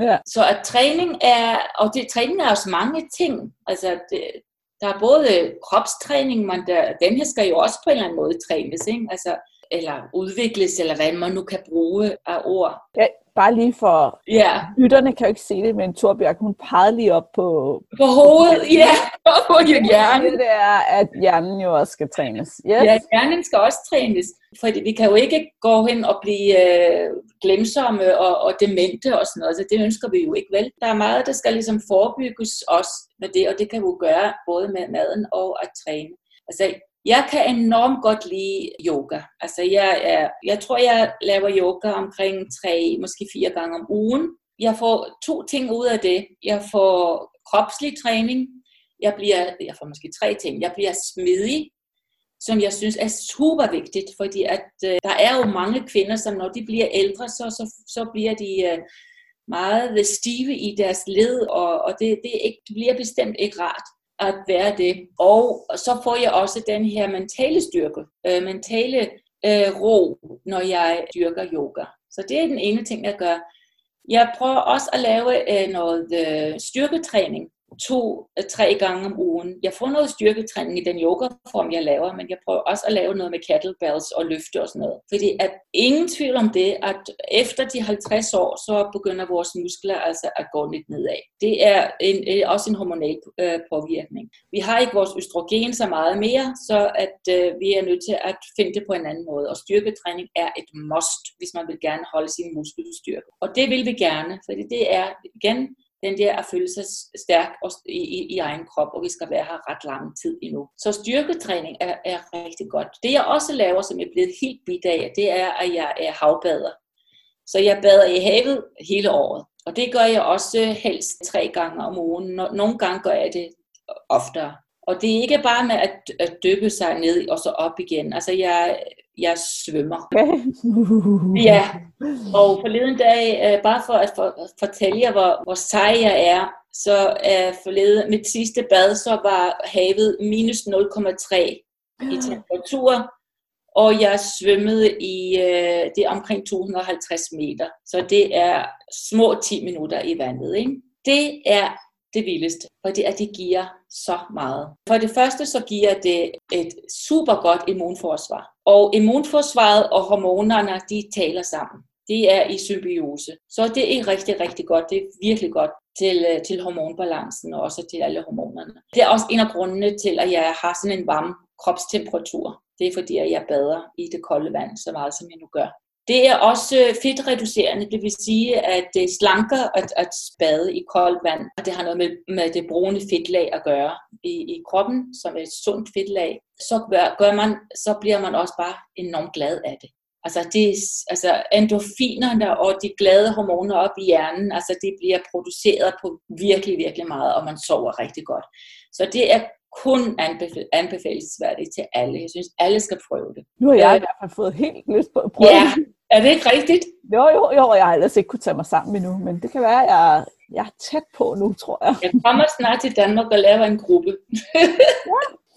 Ja. Så at træning er, og det, træning er også mange ting. Altså, det, der er både kropstræning, men der, den her skal jo også på en eller anden måde trænes. Ikke? Altså, eller udvikles, eller hvad man nu kan bruge af ord. Ja, bare lige for Ja, lytterne kan jo ikke se det, men Torbjørn, hun pegede lige op på, på hovedet, ja, på hjernen. det er, at hjernen jo også skal trænes. Yes. Ja, hjernen skal også trænes, for vi kan jo ikke gå hen og blive øh, glemsomme og, og demente og sådan noget, så det ønsker vi jo ikke vel. Der er meget, der skal ligesom forebygges også med det, og det kan vi jo gøre både med maden og at træne. Altså, jeg kan enormt godt lide yoga. Altså, jeg, er, jeg tror, jeg laver yoga omkring tre, måske fire gange om ugen. Jeg får to ting ud af det. Jeg får kropslig træning. Jeg, bliver, jeg får måske tre ting. Jeg bliver smidig, som jeg synes er super vigtigt, fordi at, øh, der er jo mange kvinder, som når de bliver ældre, så, så, så bliver de øh, meget stive i deres led, og, og det, det, er ikke, det bliver bestemt ikke rart at være det. Og så får jeg også den her mentale styrke, øh, mentale øh, ro, når jeg dyrker yoga. Så det er den ene ting, jeg gør. Jeg prøver også at lave øh, noget øh, styrketræning to-tre øh, gange om ugen. Jeg får noget styrketræning i den yogaform, jeg laver, men jeg prøver også at lave noget med kettlebells og løfte og sådan noget. Fordi at ingen tvivl om det, at efter de 50 år, så begynder vores muskler altså at gå lidt nedad. Det er en, øh, også en hormonal øh, påvirkning. Vi har ikke vores østrogen så meget mere, så at øh, vi er nødt til at finde det på en anden måde. Og styrketræning er et must, hvis man vil gerne holde sin muskelstyrke. Og det vil vi gerne, fordi det er igen den der at føle sig stærk i, i, i egen krop, og vi skal være her ret lang tid endnu. Så styrketræning er, er rigtig godt. Det jeg også laver, som jeg er blevet helt bidt af, det er, at jeg er havbader. Så jeg bader i havet hele året. Og det gør jeg også helst tre gange om ugen. Nogle gange gør jeg det oftere. Og det er ikke bare med at, at dyppe sig ned og så op igen. Altså jeg, jeg svømmer. ja, og forleden dag, øh, bare for at for, fortælle jer, hvor, hvor sej jeg er, så er forleden, mit sidste bad, så var havet minus 0,3 i temperatur, og jeg svømmede i øh, det omkring 250 meter. Så det er små 10 minutter i vandet. Ikke? Det er det vildeste, fordi at det giver så meget. For det første så giver det et super godt immunforsvar. Og immunforsvaret og hormonerne, de taler sammen. Det er i symbiose. Så det er rigtig, rigtig godt. Det er virkelig godt til, øh, til hormonbalancen og også til alle hormonerne. Det er også en af grundene til, at jeg har sådan en varm kropstemperatur. Det er fordi, at jeg bader i det kolde vand så meget, som jeg nu gør. Det er også fedtreducerende, det vil sige, at det slanker at, at spade i koldt vand, og det har noget med, med det brune fedtlag at gøre i, i kroppen, som er et sundt fedtlag. Så, gør, gør man, så bliver man også bare enormt glad af det. Altså, det, altså endorfinerne og de glade hormoner op i hjernen, altså det bliver produceret på virkelig, virkelig meget, og man sover rigtig godt. Så det er kun anbefal- anbefalesværdigt til alle. Jeg synes, alle skal prøve det. Nu har jeg i hvert fald fået helt lyst på at prøve ja. det. Er det ikke rigtigt? Jo, jo, jo, jeg har ellers ikke kunne tage mig sammen endnu, men det kan være, at jeg, jeg er tæt på nu, tror jeg. Jeg kommer snart til Danmark og laver en gruppe. ja,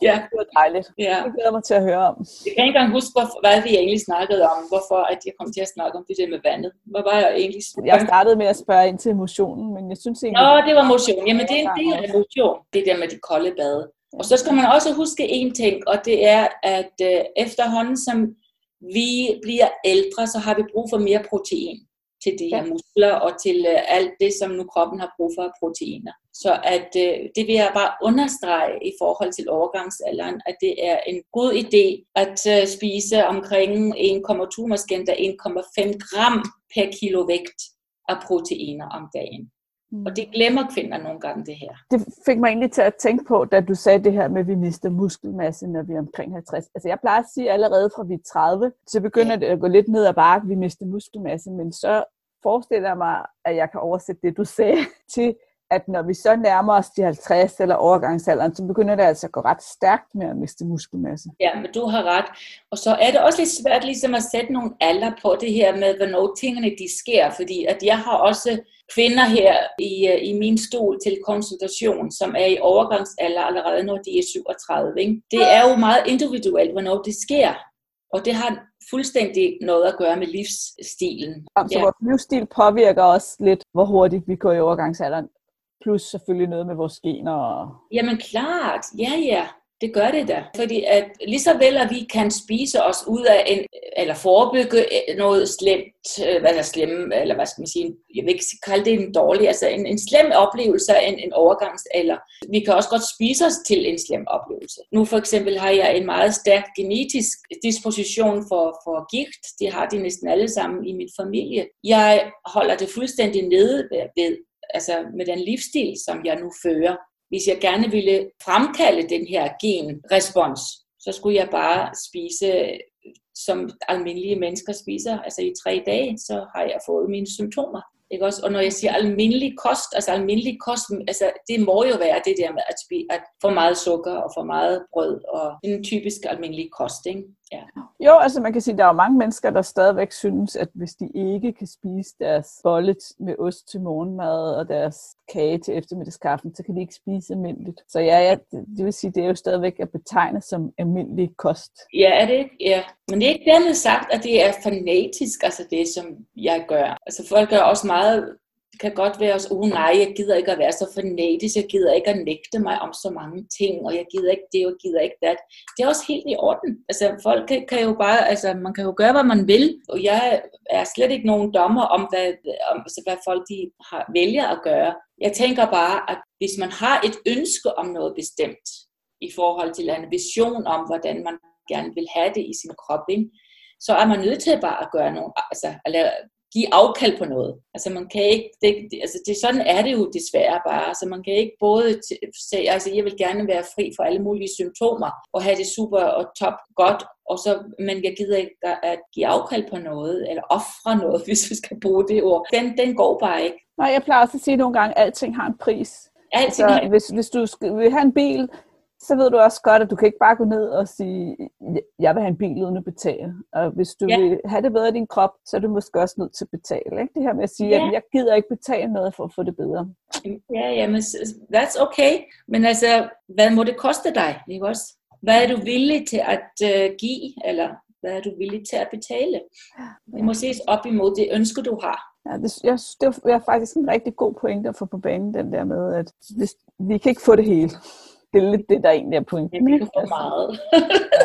Ja. Det var dejligt. Ja. Det glæder mig til at høre om. Jeg kan ikke engang huske, hvad vi egentlig snakkede om. Hvorfor at jeg kom til at snakke om det der med vandet. Hvad var jeg egentlig? Jeg startede med at spørge ind til emotionen, men jeg synes egentlig... Nå, det var motion. Jamen, det er en del af motion. Det der med de kolde bade. Og så skal man også huske en ting, og det er, at øh, efterhånden som vi bliver ældre, så har vi brug for mere protein til de her muskler og til øh, alt det, som nu kroppen har brug for af proteiner. Så at øh, det vil jeg bare understrege i forhold til overgangsalderen, at det er en god idé at øh, spise omkring 1,2 måske endda 1,5 gram per kilo vægt af proteiner om dagen. Og det glemmer kvinder nogle gange det her. Det fik mig egentlig til at tænke på, da du sagde det her med, at vi mister muskelmasse, når vi er omkring 50. Altså jeg plejer at sige allerede fra vi er 30, så begynder ja. det at gå lidt ned ad bakke, vi mister muskelmasse, men så forestiller jeg mig, at jeg kan oversætte det, du sagde, til at når vi så nærmer os de 50 eller overgangsalderen, så begynder det altså at gå ret stærkt med at miste muskelmasse. Ja, men du har ret. Og så er det også lidt svært ligesom at sætte nogle alder på det her med, hvornår tingene de sker, fordi at jeg har også kvinder her i, øh, i min stol til konsultation, som er i overgangsalder allerede, når de er 37. Ikke? Det er jo meget individuelt, hvornår det sker. Og det har fuldstændig noget at gøre med livsstilen. Så ja. vores livsstil påvirker også lidt, hvor hurtigt vi går i overgangsalderen. Plus selvfølgelig noget med vores gener. Og... Jamen klart, ja ja. Det gør det da. Fordi at lige så vel, at vi kan spise os ud af en, eller forebygge noget slemt, øh, hvad der slemme, eller hvad skal man sige, jeg vil ikke kalde det en dårlig, altså en, en slem oplevelse af en, en overgangsalder. Vi kan også godt spise os til en slem oplevelse. Nu for eksempel har jeg en meget stærk genetisk disposition for, for gigt. Det har de næsten alle sammen i min familie. Jeg holder det fuldstændig nede ved, altså med den livsstil, som jeg nu fører hvis jeg gerne ville fremkalde den her genrespons, så skulle jeg bare spise, som almindelige mennesker spiser. Altså i tre dage, så har jeg fået mine symptomer. Ikke også? Og når jeg siger almindelig kost, altså almindelig kost, altså det må jo være det der med at, spise, at for meget sukker og for meget brød og en typisk almindelig kost. Ikke? Ja. Jo, altså man kan sige, at der er jo mange mennesker, der stadigvæk synes, at hvis de ikke kan spise deres bolle med ost til morgenmad og deres kage til eftermiddagskaffen, så kan de ikke spise almindeligt. Så ja, ja det vil sige, det er jo stadigvæk at betegne som almindelig kost. Ja, er det ikke? Ja. Men det er ikke dermed sagt, at det er fanatisk, altså det, som jeg gør. Altså folk gør også meget det kan godt være også, oh nej, jeg gider ikke at være så fanatisk, jeg gider ikke at nægte mig om så mange ting, og jeg gider ikke det, og jeg gider ikke det. Det er også helt i orden. Altså folk kan, kan jo bare, altså man kan jo gøre, hvad man vil, og jeg er slet ikke nogen dommer om, hvad, om, altså, hvad folk de har, vælger at gøre. Jeg tænker bare, at hvis man har et ønske om noget bestemt, i forhold til en vision om, hvordan man gerne vil have det i sin krop, ikke? så er man nødt til bare at gøre nogle, altså at lave, give afkald på noget. Altså man kan ikke, det, altså det, sådan er det jo desværre bare. Altså man kan ikke både sige, altså jeg vil gerne være fri for alle mulige symptomer, og have det super og top godt, og så, men jeg gider ikke at give afkald på noget, eller ofre noget, hvis vi skal bruge det ord. Den, den går bare ikke. Nej, jeg plejer også at sige nogle gange, at alting har en pris. Alting altså, hvis, hvis du skal, vil have en bil, så ved du også godt, at du kan ikke bare gå ned og sige, jeg vil have en bil uden at betale. Og hvis du ja. vil have det bedre i din krop, så er du måske også nødt til at betale. Ikke? Det her med at sige, ja. at jeg gider ikke betale noget for at få det bedre. Ja, ja, men that's okay. Men altså, hvad må det koste dig? Ikke også? Hvad er du villig til at uh, give, eller hvad er du villig til at betale? Det må ses op imod det ønske, du har. Ja, det, jeg, det er faktisk en rigtig god pointe at få på banen, den der med, at hvis, vi kan ikke få det hele det er lidt det, der egentlig er pointen. Det er for meget.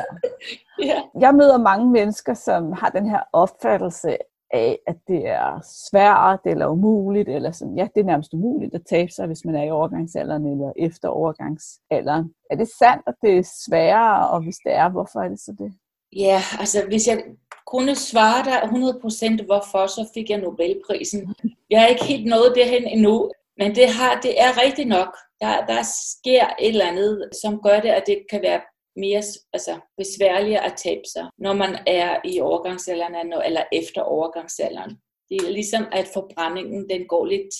ja. Jeg møder mange mennesker, som har den her opfattelse af, at det er svært eller umuligt, eller sådan, ja, det er nærmest umuligt at tabe sig, hvis man er i overgangsalderen eller efter overgangsalderen. Er det sandt, at det er sværere, og hvis det er, hvorfor er det så det? Ja, altså hvis jeg kunne svare dig 100% hvorfor, så fik jeg Nobelprisen. Jeg er ikke helt nået derhen endnu, men det, har, det er rigtigt nok der, der sker et eller andet, som gør det, at det kan være mere altså, besværligt at tabe sig, når man er i overgangsalderen eller efter overgangsalderen. Det er ligesom, at forbrændingen den går lidt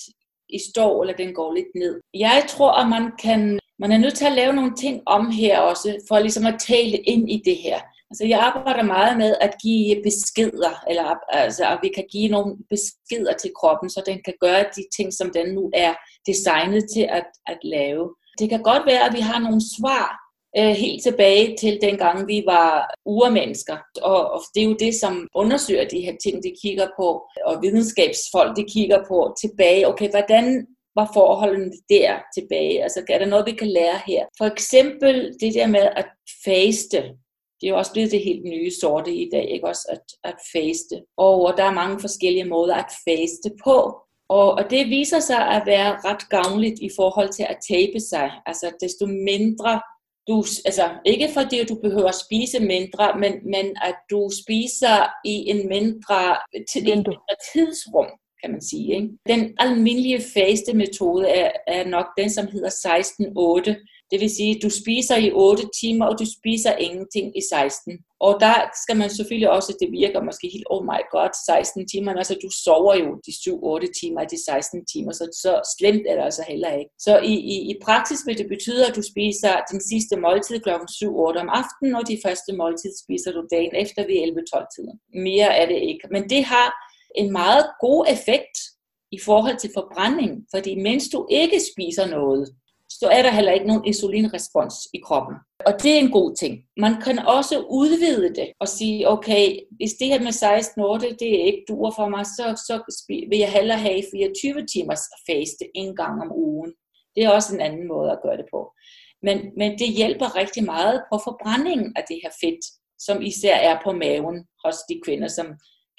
i stå, eller den går lidt ned. Jeg tror, at man kan man er nødt til at lave nogle ting om her også, for ligesom at tale ind i det her. Altså, jeg arbejder meget med at give beskeder, eller altså, at vi kan give nogle beskeder til kroppen, så den kan gøre de ting, som den nu er designet til at, at lave. Det kan godt være, at vi har nogle svar øh, helt tilbage til dengang vi var urmennesker. Og, og det er jo det, som undersøger de her ting, de kigger på, og videnskabsfolk, de kigger på tilbage. Okay, hvordan var forholdene der tilbage? Altså, er der noget, vi kan lære her? For eksempel det der med at faste. Det er jo også blevet det helt nye sorte i dag, ikke også, at, at faste. Og, og der er mange forskellige måder at faste på. Og, og det viser sig at være ret gavnligt i forhold til at tabe sig. Altså desto mindre du, altså ikke fordi du behøver at spise mindre, men, men at du spiser i en mindre, til, en mindre tidsrum, kan man sige. Ikke? Den almindelige faste metode er, er nok den, som hedder 16-8 det vil sige, at du spiser i 8 timer, og du spiser ingenting i 16. Og der skal man selvfølgelig også, det virker måske helt, oh my god, 16 timer, altså du sover jo de 7-8 timer de 16 timer, så, så slemt er det altså heller ikke. Så i, i, i praksis vil det betyde, at du spiser den sidste måltid kl. 7-8 om aftenen, og de første måltid spiser du dagen efter ved 11-12 tiden. Mere er det ikke. Men det har en meget god effekt i forhold til forbrænding, fordi mens du ikke spiser noget, så er der heller ikke nogen insulinrespons i kroppen. Og det er en god ting. Man kan også udvide det og sige, okay, hvis det her med 16 8, det er ikke duer for mig, så, så vil jeg hellere have 24 timers faste en gang om ugen. Det er også en anden måde at gøre det på. Men, men det hjælper rigtig meget på forbrændingen af det her fedt, som især er på maven hos de kvinder, som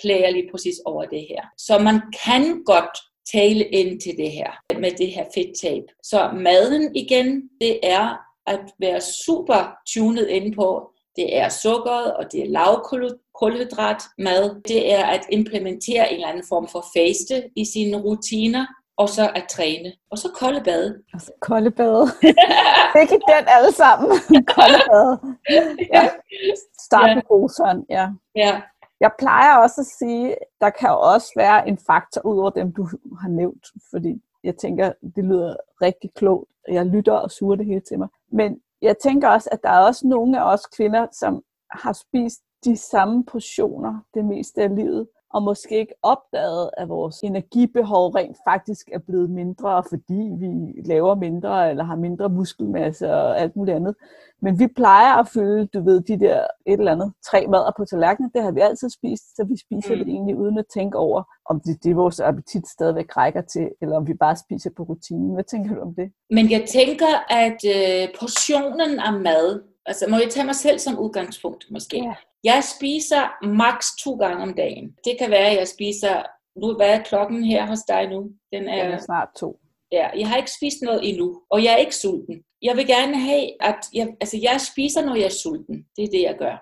klager lige præcis over det her. Så man kan godt tale ind til det her med det her fedttab. Så maden igen, det er at være super tunet ind på, det er sukkeret, og det er lavkulhydrat mad. Det er at implementere en eller anden form for faste i sine rutiner, og så at træne. Og så kolde bade. Og så kolde bade. Ikke den alle sammen. kolde bade. Ja. Start ja. med god ja. ja. Jeg plejer også at sige, der kan også være en faktor ud over dem, du har nævnt, fordi jeg tænker, det lyder rigtig klogt. Jeg lytter og suger det hele til mig. Men jeg tænker også, at der er også nogle af os kvinder, som har spist de samme portioner det meste af livet, og måske ikke opdaget, at vores energibehov rent faktisk er blevet mindre, fordi vi laver mindre, eller har mindre muskelmasse og alt muligt andet. Men vi plejer at føle, du ved, de der et eller andet tre mader på tallerkenen, det har vi altid spist, så vi spiser mm. det egentlig uden at tænke over, om det, det vores appetit stadigvæk rækker til, eller om vi bare spiser på rutinen. Hvad tænker du om det? Men jeg tænker, at øh, portionen af mad, altså må jeg tage mig selv som udgangspunkt måske, ja. Jeg spiser maks to gange om dagen. Det kan være, at jeg spiser... Nu, hvad er klokken her hos dig nu? Den er, Den er snart to. Ja, jeg har ikke spist noget endnu, og jeg er ikke sulten. Jeg vil gerne have, at jeg, altså jeg spiser, når jeg er sulten. Det er det, jeg gør.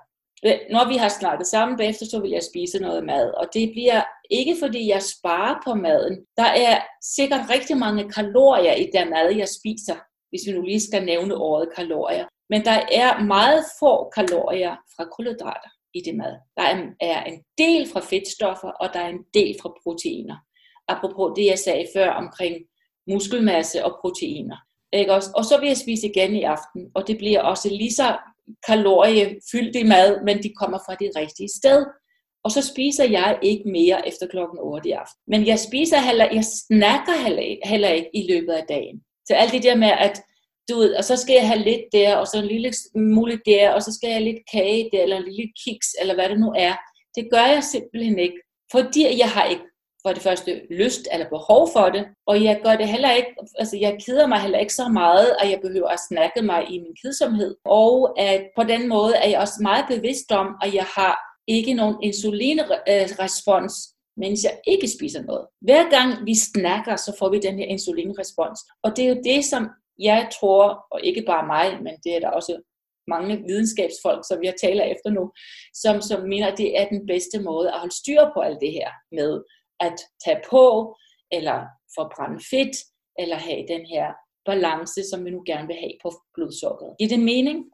Når vi har snakket sammen bagefter, så vil jeg spise noget mad. Og det bliver ikke, fordi jeg sparer på maden. Der er sikkert rigtig mange kalorier i den mad, jeg spiser, hvis vi nu lige skal nævne ordet kalorier. Men der er meget få kalorier fra kulhydrater i det mad. Der er en del fra fedtstoffer, og der er en del fra proteiner. Apropos det, jeg sagde før omkring muskelmasse og proteiner. Ikke også? Og så vil jeg spise igen i aften, og det bliver også lige så kaloriefyldt i mad, men de kommer fra det rigtige sted. Og så spiser jeg ikke mere efter klokken 8 i aften. Men jeg spiser heller, jeg snakker heller, heller ikke i løbet af dagen. Så alt det der med, at du ved, og så skal jeg have lidt der, og så en lille smule der, og så skal jeg have lidt kage der, eller en lille kiks, eller hvad det nu er. Det gør jeg simpelthen ikke, fordi jeg har ikke for det første lyst eller behov for det, og jeg gør det heller ikke, altså jeg keder mig heller ikke så meget, at jeg behøver at snakke mig i min kedsomhed, og at på den måde er jeg også meget bevidst om, at jeg har ikke nogen insulinrespons, øh, mens jeg ikke spiser noget. Hver gang vi snakker, så får vi den her insulinrespons. Og det er jo det, som jeg tror, og ikke bare mig, men det er der også mange videnskabsfolk, som jeg taler efter nu, som, som mener, at det er den bedste måde at holde styr på alt det her med at tage på, eller forbrænde fedt, eller have den her balance, som vi nu gerne vil have på blodsukkeret. Giver det mening?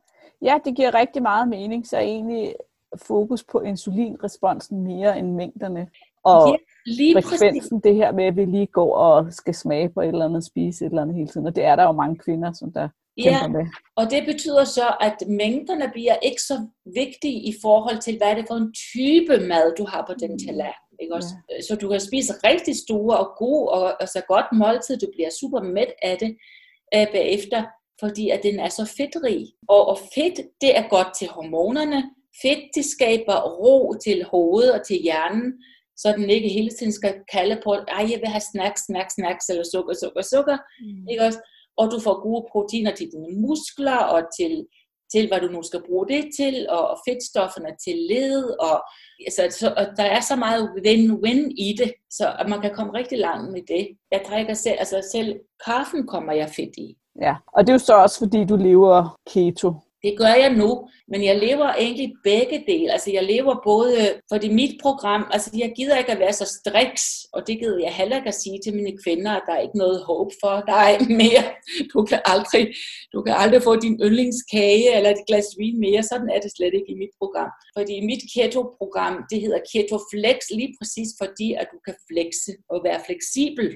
Ja, det giver rigtig meget mening, så egentlig fokus på insulinresponsen mere end mængderne. Og ja, lige frekvensen, præcis. det her med, at vi lige går og skal smage på et eller andet, spise et eller andet hele tiden. Og det er der jo mange kvinder, som der Ja, med. og det betyder så, at mængderne bliver ikke så vigtige i forhold til, hvad det er for en type mad, du har på den mm. tallerken. Ikke også? Ja. Så du kan spise rigtig store og gode og, og så godt måltid, du bliver super mæt af det øh, bagefter, fordi at den er så fedtrig. Og, og fedt, det er godt til hormonerne. Fedt, det skaber ro til hovedet og til hjernen så den ikke hele tiden skal kalde på, at jeg vil have snacks, snacks, snacks, eller sukker, sukker, sukker. Mm. Ikke også? Og du får gode proteiner til dine muskler, og til, til hvad du nu skal bruge det til, og, og fedtstofferne til led, og, altså, så, og der er så meget win-win i det, så at man kan komme rigtig langt med det. Jeg drikker selv, altså selv kaffen kommer jeg fedt i. Ja, og det er jo så også fordi du lever keto. Det gør jeg nu, men jeg lever egentlig begge dele. Altså jeg lever både, fordi mit program, altså jeg gider ikke at være så striks, og det gider jeg heller ikke at sige til mine kvinder, at der er ikke noget håb for dig mere. Du kan aldrig, du kan aldrig få din yndlingskage eller et glas vin mere. Sådan er det slet ikke i mit program. Fordi mit keto-program, det hedder Keto Flex, lige præcis fordi, at du kan flexe og være fleksibel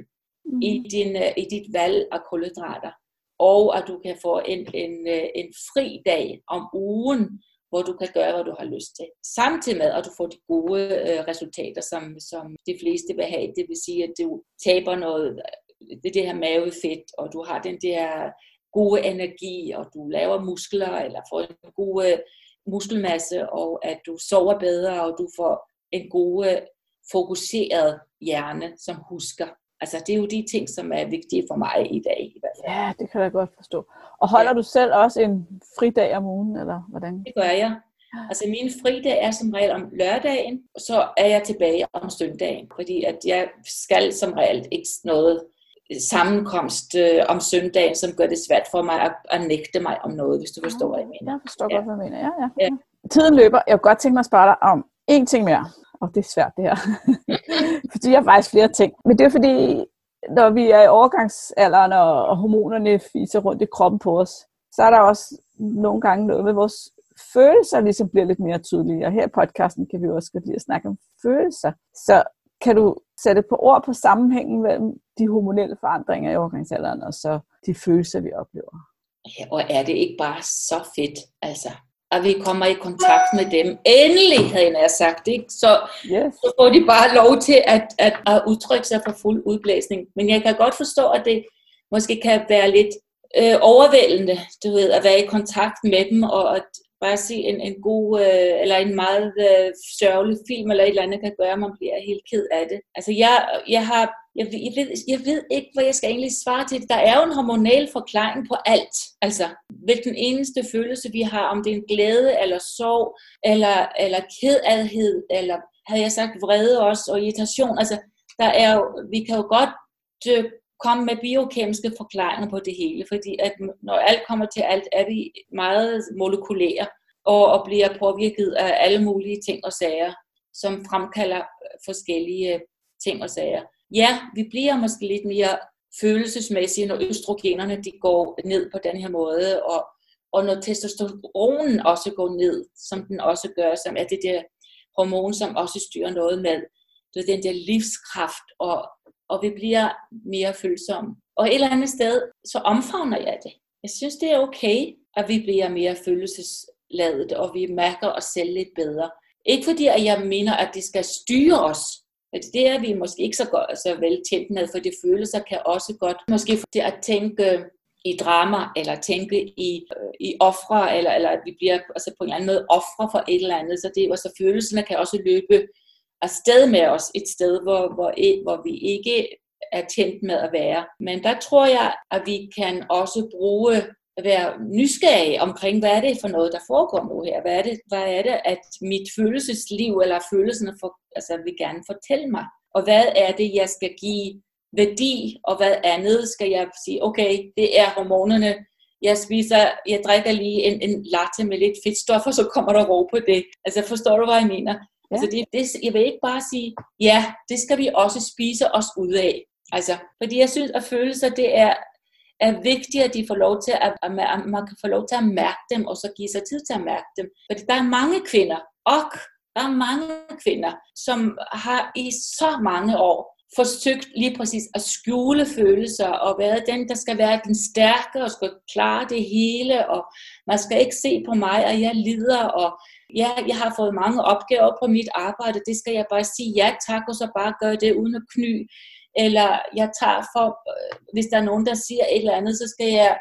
mm. i, din, i dit valg af kulhydrater og at du kan få en, en, øh, en fri dag om ugen, hvor du kan gøre, hvad du har lyst til. Samtidig med, at du får de gode øh, resultater, som, som de fleste vil have. Det vil sige, at du taber noget, øh, det, det her mavefedt, og du har den der gode energi, og du laver muskler, eller får en god øh, muskelmasse, og at du sover bedre, og du får en god øh, fokuseret hjerne, som husker Altså, det er jo de ting, som er vigtige for mig i dag. I hvert fald. Ja, det kan jeg godt forstå. Og holder ja. du selv også en fridag om ugen, eller hvordan? Det gør jeg. Altså min fridag er som regel om lørdagen, og så er jeg tilbage om søndagen, fordi at jeg skal som regel ikke noget sammenkomst øh, om søndagen, som gør det svært for mig at, at nægte mig om noget, hvis du forstår, hvad jeg mener. Jeg forstår ja. godt, hvad jeg mener. Ja, ja. ja. Tiden løber. Jeg kunne godt tænke mig at spørge dig om én ting mere. Og det er svært, det her. fordi jeg har faktisk flere ting. Men det er fordi, når vi er i overgangsalderen, og, hormonerne fiser rundt i kroppen på os, så er der også nogle gange noget med vores følelser ligesom bliver lidt mere tydelige. Og her i podcasten kan vi også godt lide at snakke om følelser. Så kan du sætte på ord på sammenhængen mellem de hormonelle forandringer i overgangsalderen og så de følelser, vi oplever? Ja, og er det ikke bare så fedt, altså, at vi kommer i kontakt med dem. Endelig, havde jeg sagt, ikke? Så, yes. så får de bare lov til at, at, at udtrykke sig for fuld udblæsning. Men jeg kan godt forstå, at det måske kan være lidt øh, overvældende, du ved, at være i kontakt med dem, og at, bare se en, en god, øh, eller en meget øh, sørgelig film, eller et eller andet, kan gøre, at man bliver helt ked af det. Altså, jeg, jeg har, jeg, jeg, ved, jeg ved ikke, hvad jeg skal egentlig svare til. Der er jo en hormonal forklaring på alt. Altså, hvilken eneste følelse, vi har, om det er en glæde, eller sorg, eller, eller kedadhed, eller havde jeg sagt vrede også, og irritation. Altså, der er jo, vi kan jo godt øh, komme med biokemiske forklaringer på det hele, fordi at når alt kommer til alt, er vi meget molekylære og, og bliver påvirket af alle mulige ting og sager, som fremkalder forskellige ting og sager. Ja, vi bliver måske lidt mere følelsesmæssige, når østrogenerne de går ned på den her måde, og, og når testosteronen også går ned, som den også gør, som er det der hormon, som også styrer noget med det den der livskraft og og vi bliver mere følsomme. Og et eller andet sted, så omfavner jeg det. Jeg synes, det er okay, at vi bliver mere følelsesladet, og vi mærker os selv lidt bedre. Ikke fordi, at jeg mener, at det skal styre os. At det er vi måske ikke så, godt, så vel tændt med, for det følelser kan også godt måske det at tænke i drama, eller tænke i, øh, i ofre, eller, eller at vi bliver altså på en eller anden måde ofre for et eller andet. Så, det, så altså, følelserne kan også løbe afsted med os et sted, hvor, hvor, hvor vi ikke er tændt med at være. Men der tror jeg, at vi kan også bruge at være nysgerrige omkring, hvad er det for noget, der foregår nu her? Hvad er det, hvad er det at mit følelsesliv eller følelserne for, altså, vil gerne fortælle mig? Og hvad er det, jeg skal give værdi, og hvad andet skal jeg sige, okay, det er hormonerne, jeg spiser, jeg drikker lige en, en latte med lidt fedtstof, og så kommer der ro på det. Altså forstår du, hvad jeg mener? Ja. Altså det, det, jeg vil ikke bare sige, ja, det skal vi også spise os ud af. Altså, fordi jeg synes, at følelser, det er, er vigtigt, at de får lov til at, at, at man kan få lov til at mærke dem, og så give sig tid til at mærke dem. Fordi der er mange kvinder, og der er mange kvinder, som har i så mange år forsøgt lige præcis at skjule følelser, og været den, der skal være den stærke, og skal klare det hele, og man skal ikke se på mig, og jeg lider, og ja, jeg har fået mange opgaver på mit arbejde, det skal jeg bare sige ja tak, og så bare gøre det uden at kny. Eller jeg tager for, øh, hvis der er nogen, der siger et eller andet, så skal jeg,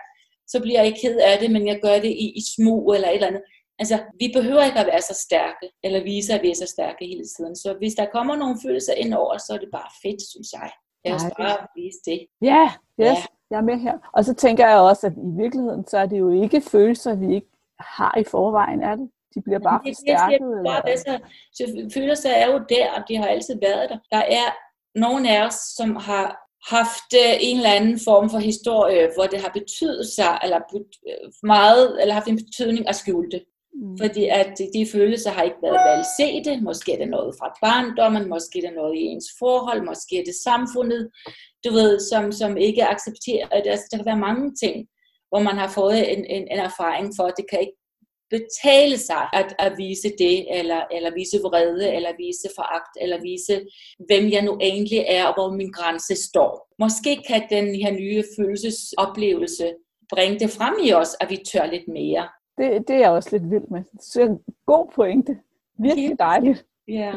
så bliver jeg ked af det, men jeg gør det i, i smug eller et eller andet. Altså, vi behøver ikke at være så stærke, eller vise, at vi er så stærke hele tiden. Så hvis der kommer nogle følelser ind over, så er det bare fedt, synes jeg. Lad os bare vise det. Ja, yes, ja, jeg er med her. Og så tænker jeg også, at i virkeligheden, så er det jo ikke følelser, vi ikke har i forvejen, er det? De bliver bare det, forstærket? Det, bare eller? Så, følelser er jo der, og de har altid været der. Der er nogle af os, som har haft øh, en eller anden form for historie, hvor det har betydet sig, eller øh, meget, eller haft en betydning at skjule det. Mm. Fordi at de følelser har ikke været valgsete. Måske er det noget fra barndommen, måske er det noget i ens forhold, måske er det samfundet, du ved, som, som ikke accepterer det. Altså, der kan være mange ting, hvor man har fået en, en, en erfaring for, at det kan ikke betale sig at, at vise det, eller, eller vise vrede, eller vise foragt, eller vise, hvem jeg nu egentlig er, og hvor min grænse står. Måske kan den her nye følelsesoplevelse bringe det frem i os, at vi tør lidt mere. Det, det er jeg også lidt vild med. Så en god pointe. Virkelig dejligt. Ja.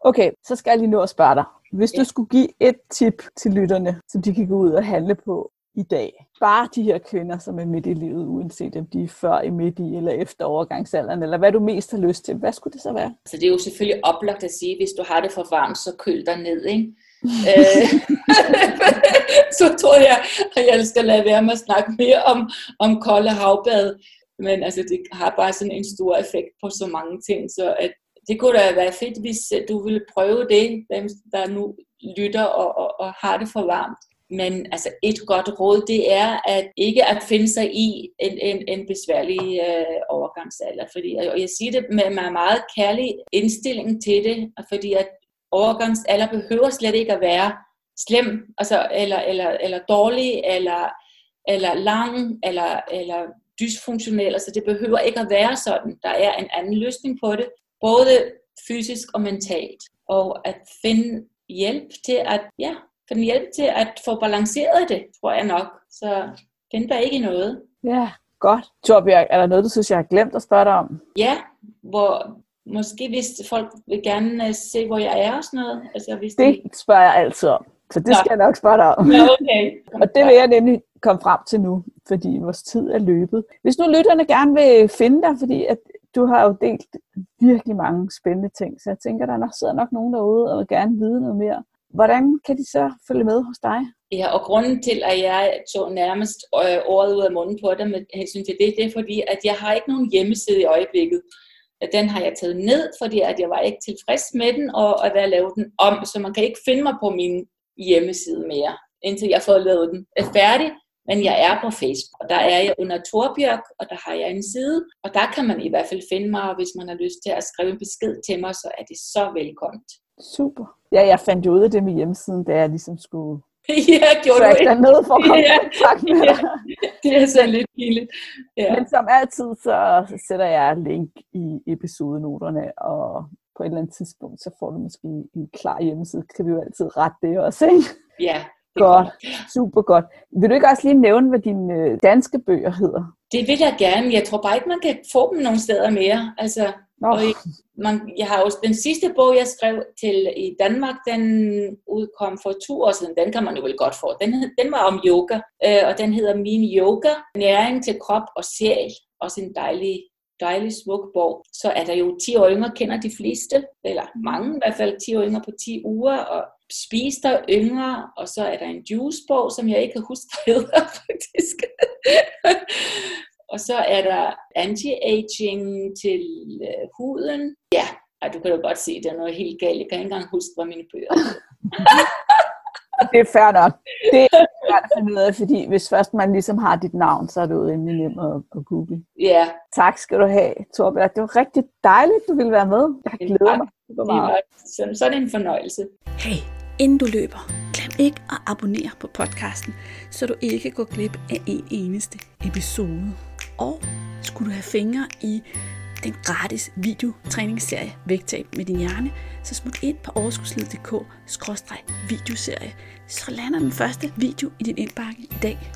Okay, så skal jeg lige nå at spørge dig. Hvis du skulle give et tip til lytterne, som de kan gå ud og handle på i dag. Bare de her kvinder, som er midt i livet, uanset om de er før i midt i eller efter overgangsalderen, eller hvad du mest har lyst til. Hvad skulle det så være? Så det er jo selvfølgelig oplagt at sige, hvis du har det for varmt, så køl dig ned. Ikke? øh, så tror jeg, at jeg skal lade være med at snakke mere om, om kolde havbad. Men altså, det har bare sådan en stor effekt på så mange ting, så at det kunne da være fedt, hvis du ville prøve det, dem der nu lytter og, og, og har det for varmt. Men altså et godt råd, det er at ikke at finde sig i en, en, en besværlig øh, overgangsalder. Fordi, og jeg siger det med, med meget kærlig indstilling til det, fordi at overgangsalder behøver slet ikke at være slem, altså, eller, eller, eller dårlig, eller, eller lang, eller, eller dysfunktionel. Altså det behøver ikke at være sådan. Der er en anden løsning på det, både fysisk og mentalt. Og at finde hjælp til at, ja, finde hjælp til at få balanceret det, tror jeg nok. Så find der ikke noget. Ja, godt. Torbjørg, er der noget, du synes, jeg har glemt at spørge dig om? Ja, hvor måske hvis folk vil gerne øh, se, hvor jeg er og sådan noget. Altså, hvis det de... spørger jeg altid om. Så det Nå. skal jeg nok spørge dig om. Ja, okay. og det vil jeg nemlig komme frem til nu, fordi vores tid er løbet. Hvis nu lytterne gerne vil finde dig, fordi at du har jo delt virkelig mange spændende ting, så jeg tænker, der sidder nok nogen derude og vil gerne vide noget mere. Hvordan kan de så følge med hos dig? Ja, og grunden til, at jeg tog nærmest øh, året ud af munden på det med hensyn til det, det er fordi, at jeg har ikke nogen hjemmeside i øjeblikket. Den har jeg taget ned, fordi at jeg var ikke tilfreds med den, og, og at lave den om, så man kan ikke finde mig på min hjemmeside mere, indtil jeg får lavet den færdig. Men jeg er på Facebook, og der er jeg under Torbjørk, og der har jeg en side, og der kan man i hvert fald finde mig, og hvis man har lyst til at skrive en besked til mig, så er det så velkomment. Super. Ja, jeg fandt jo ud af det med hjemmesiden, da jeg ligesom skulle ja, gjorde du ikke? ned for at komme ja, kontakt med ja, det er så lidt pinligt. Ja. Men som altid, så sætter jeg link i episodenoterne, og på et eller andet tidspunkt, så får du måske en klar hjemmeside. Kan vi jo altid rette det også, ikke? Ja, Godt, super godt. Vil du ikke også lige nævne, hvad dine øh, danske bøger hedder? Det vil jeg gerne, jeg tror bare ikke, man kan få dem nogle steder mere. Altså, og man, jeg har også den sidste bog, jeg skrev til i Danmark, den udkom for to år siden. Den kan man jo vel godt få. Den, den var om yoga, øh, og den hedder Min Yoga, næring til krop og sjæl. Også en dejlig dejlig smuk bog. Så er der jo 10 år yngre, kender de fleste, eller mange i hvert fald 10 år yngre på 10 uger, og Spis der yngre, og så er der en juicebog, som jeg ikke kan huske, hvad hedder faktisk og så er der anti-aging til øh, huden. Ja, ej, du kan jo godt se, at det er noget helt galt. Jeg kan ikke engang huske, hvad mine bøger det er fair nok. Det er svært at finde ud af, fordi hvis først man ligesom har dit navn, så er det jo rimelig nemt at, at google. Ja. Yeah. Tak skal du have, Torbjørn. Det var rigtig dejligt, du ville være med. Jeg glæder mig super meget. Så, så er det en fornøjelse. Hey, inden du løber, glem ikke at abonnere på podcasten, så du ikke går glip af en eneste episode. Og skulle du have fingre i den gratis videotræningsserie Vægtab med din hjerne, så smut ind på overskudslivet.dk videoserie, så lander den første video i din indbakke i dag.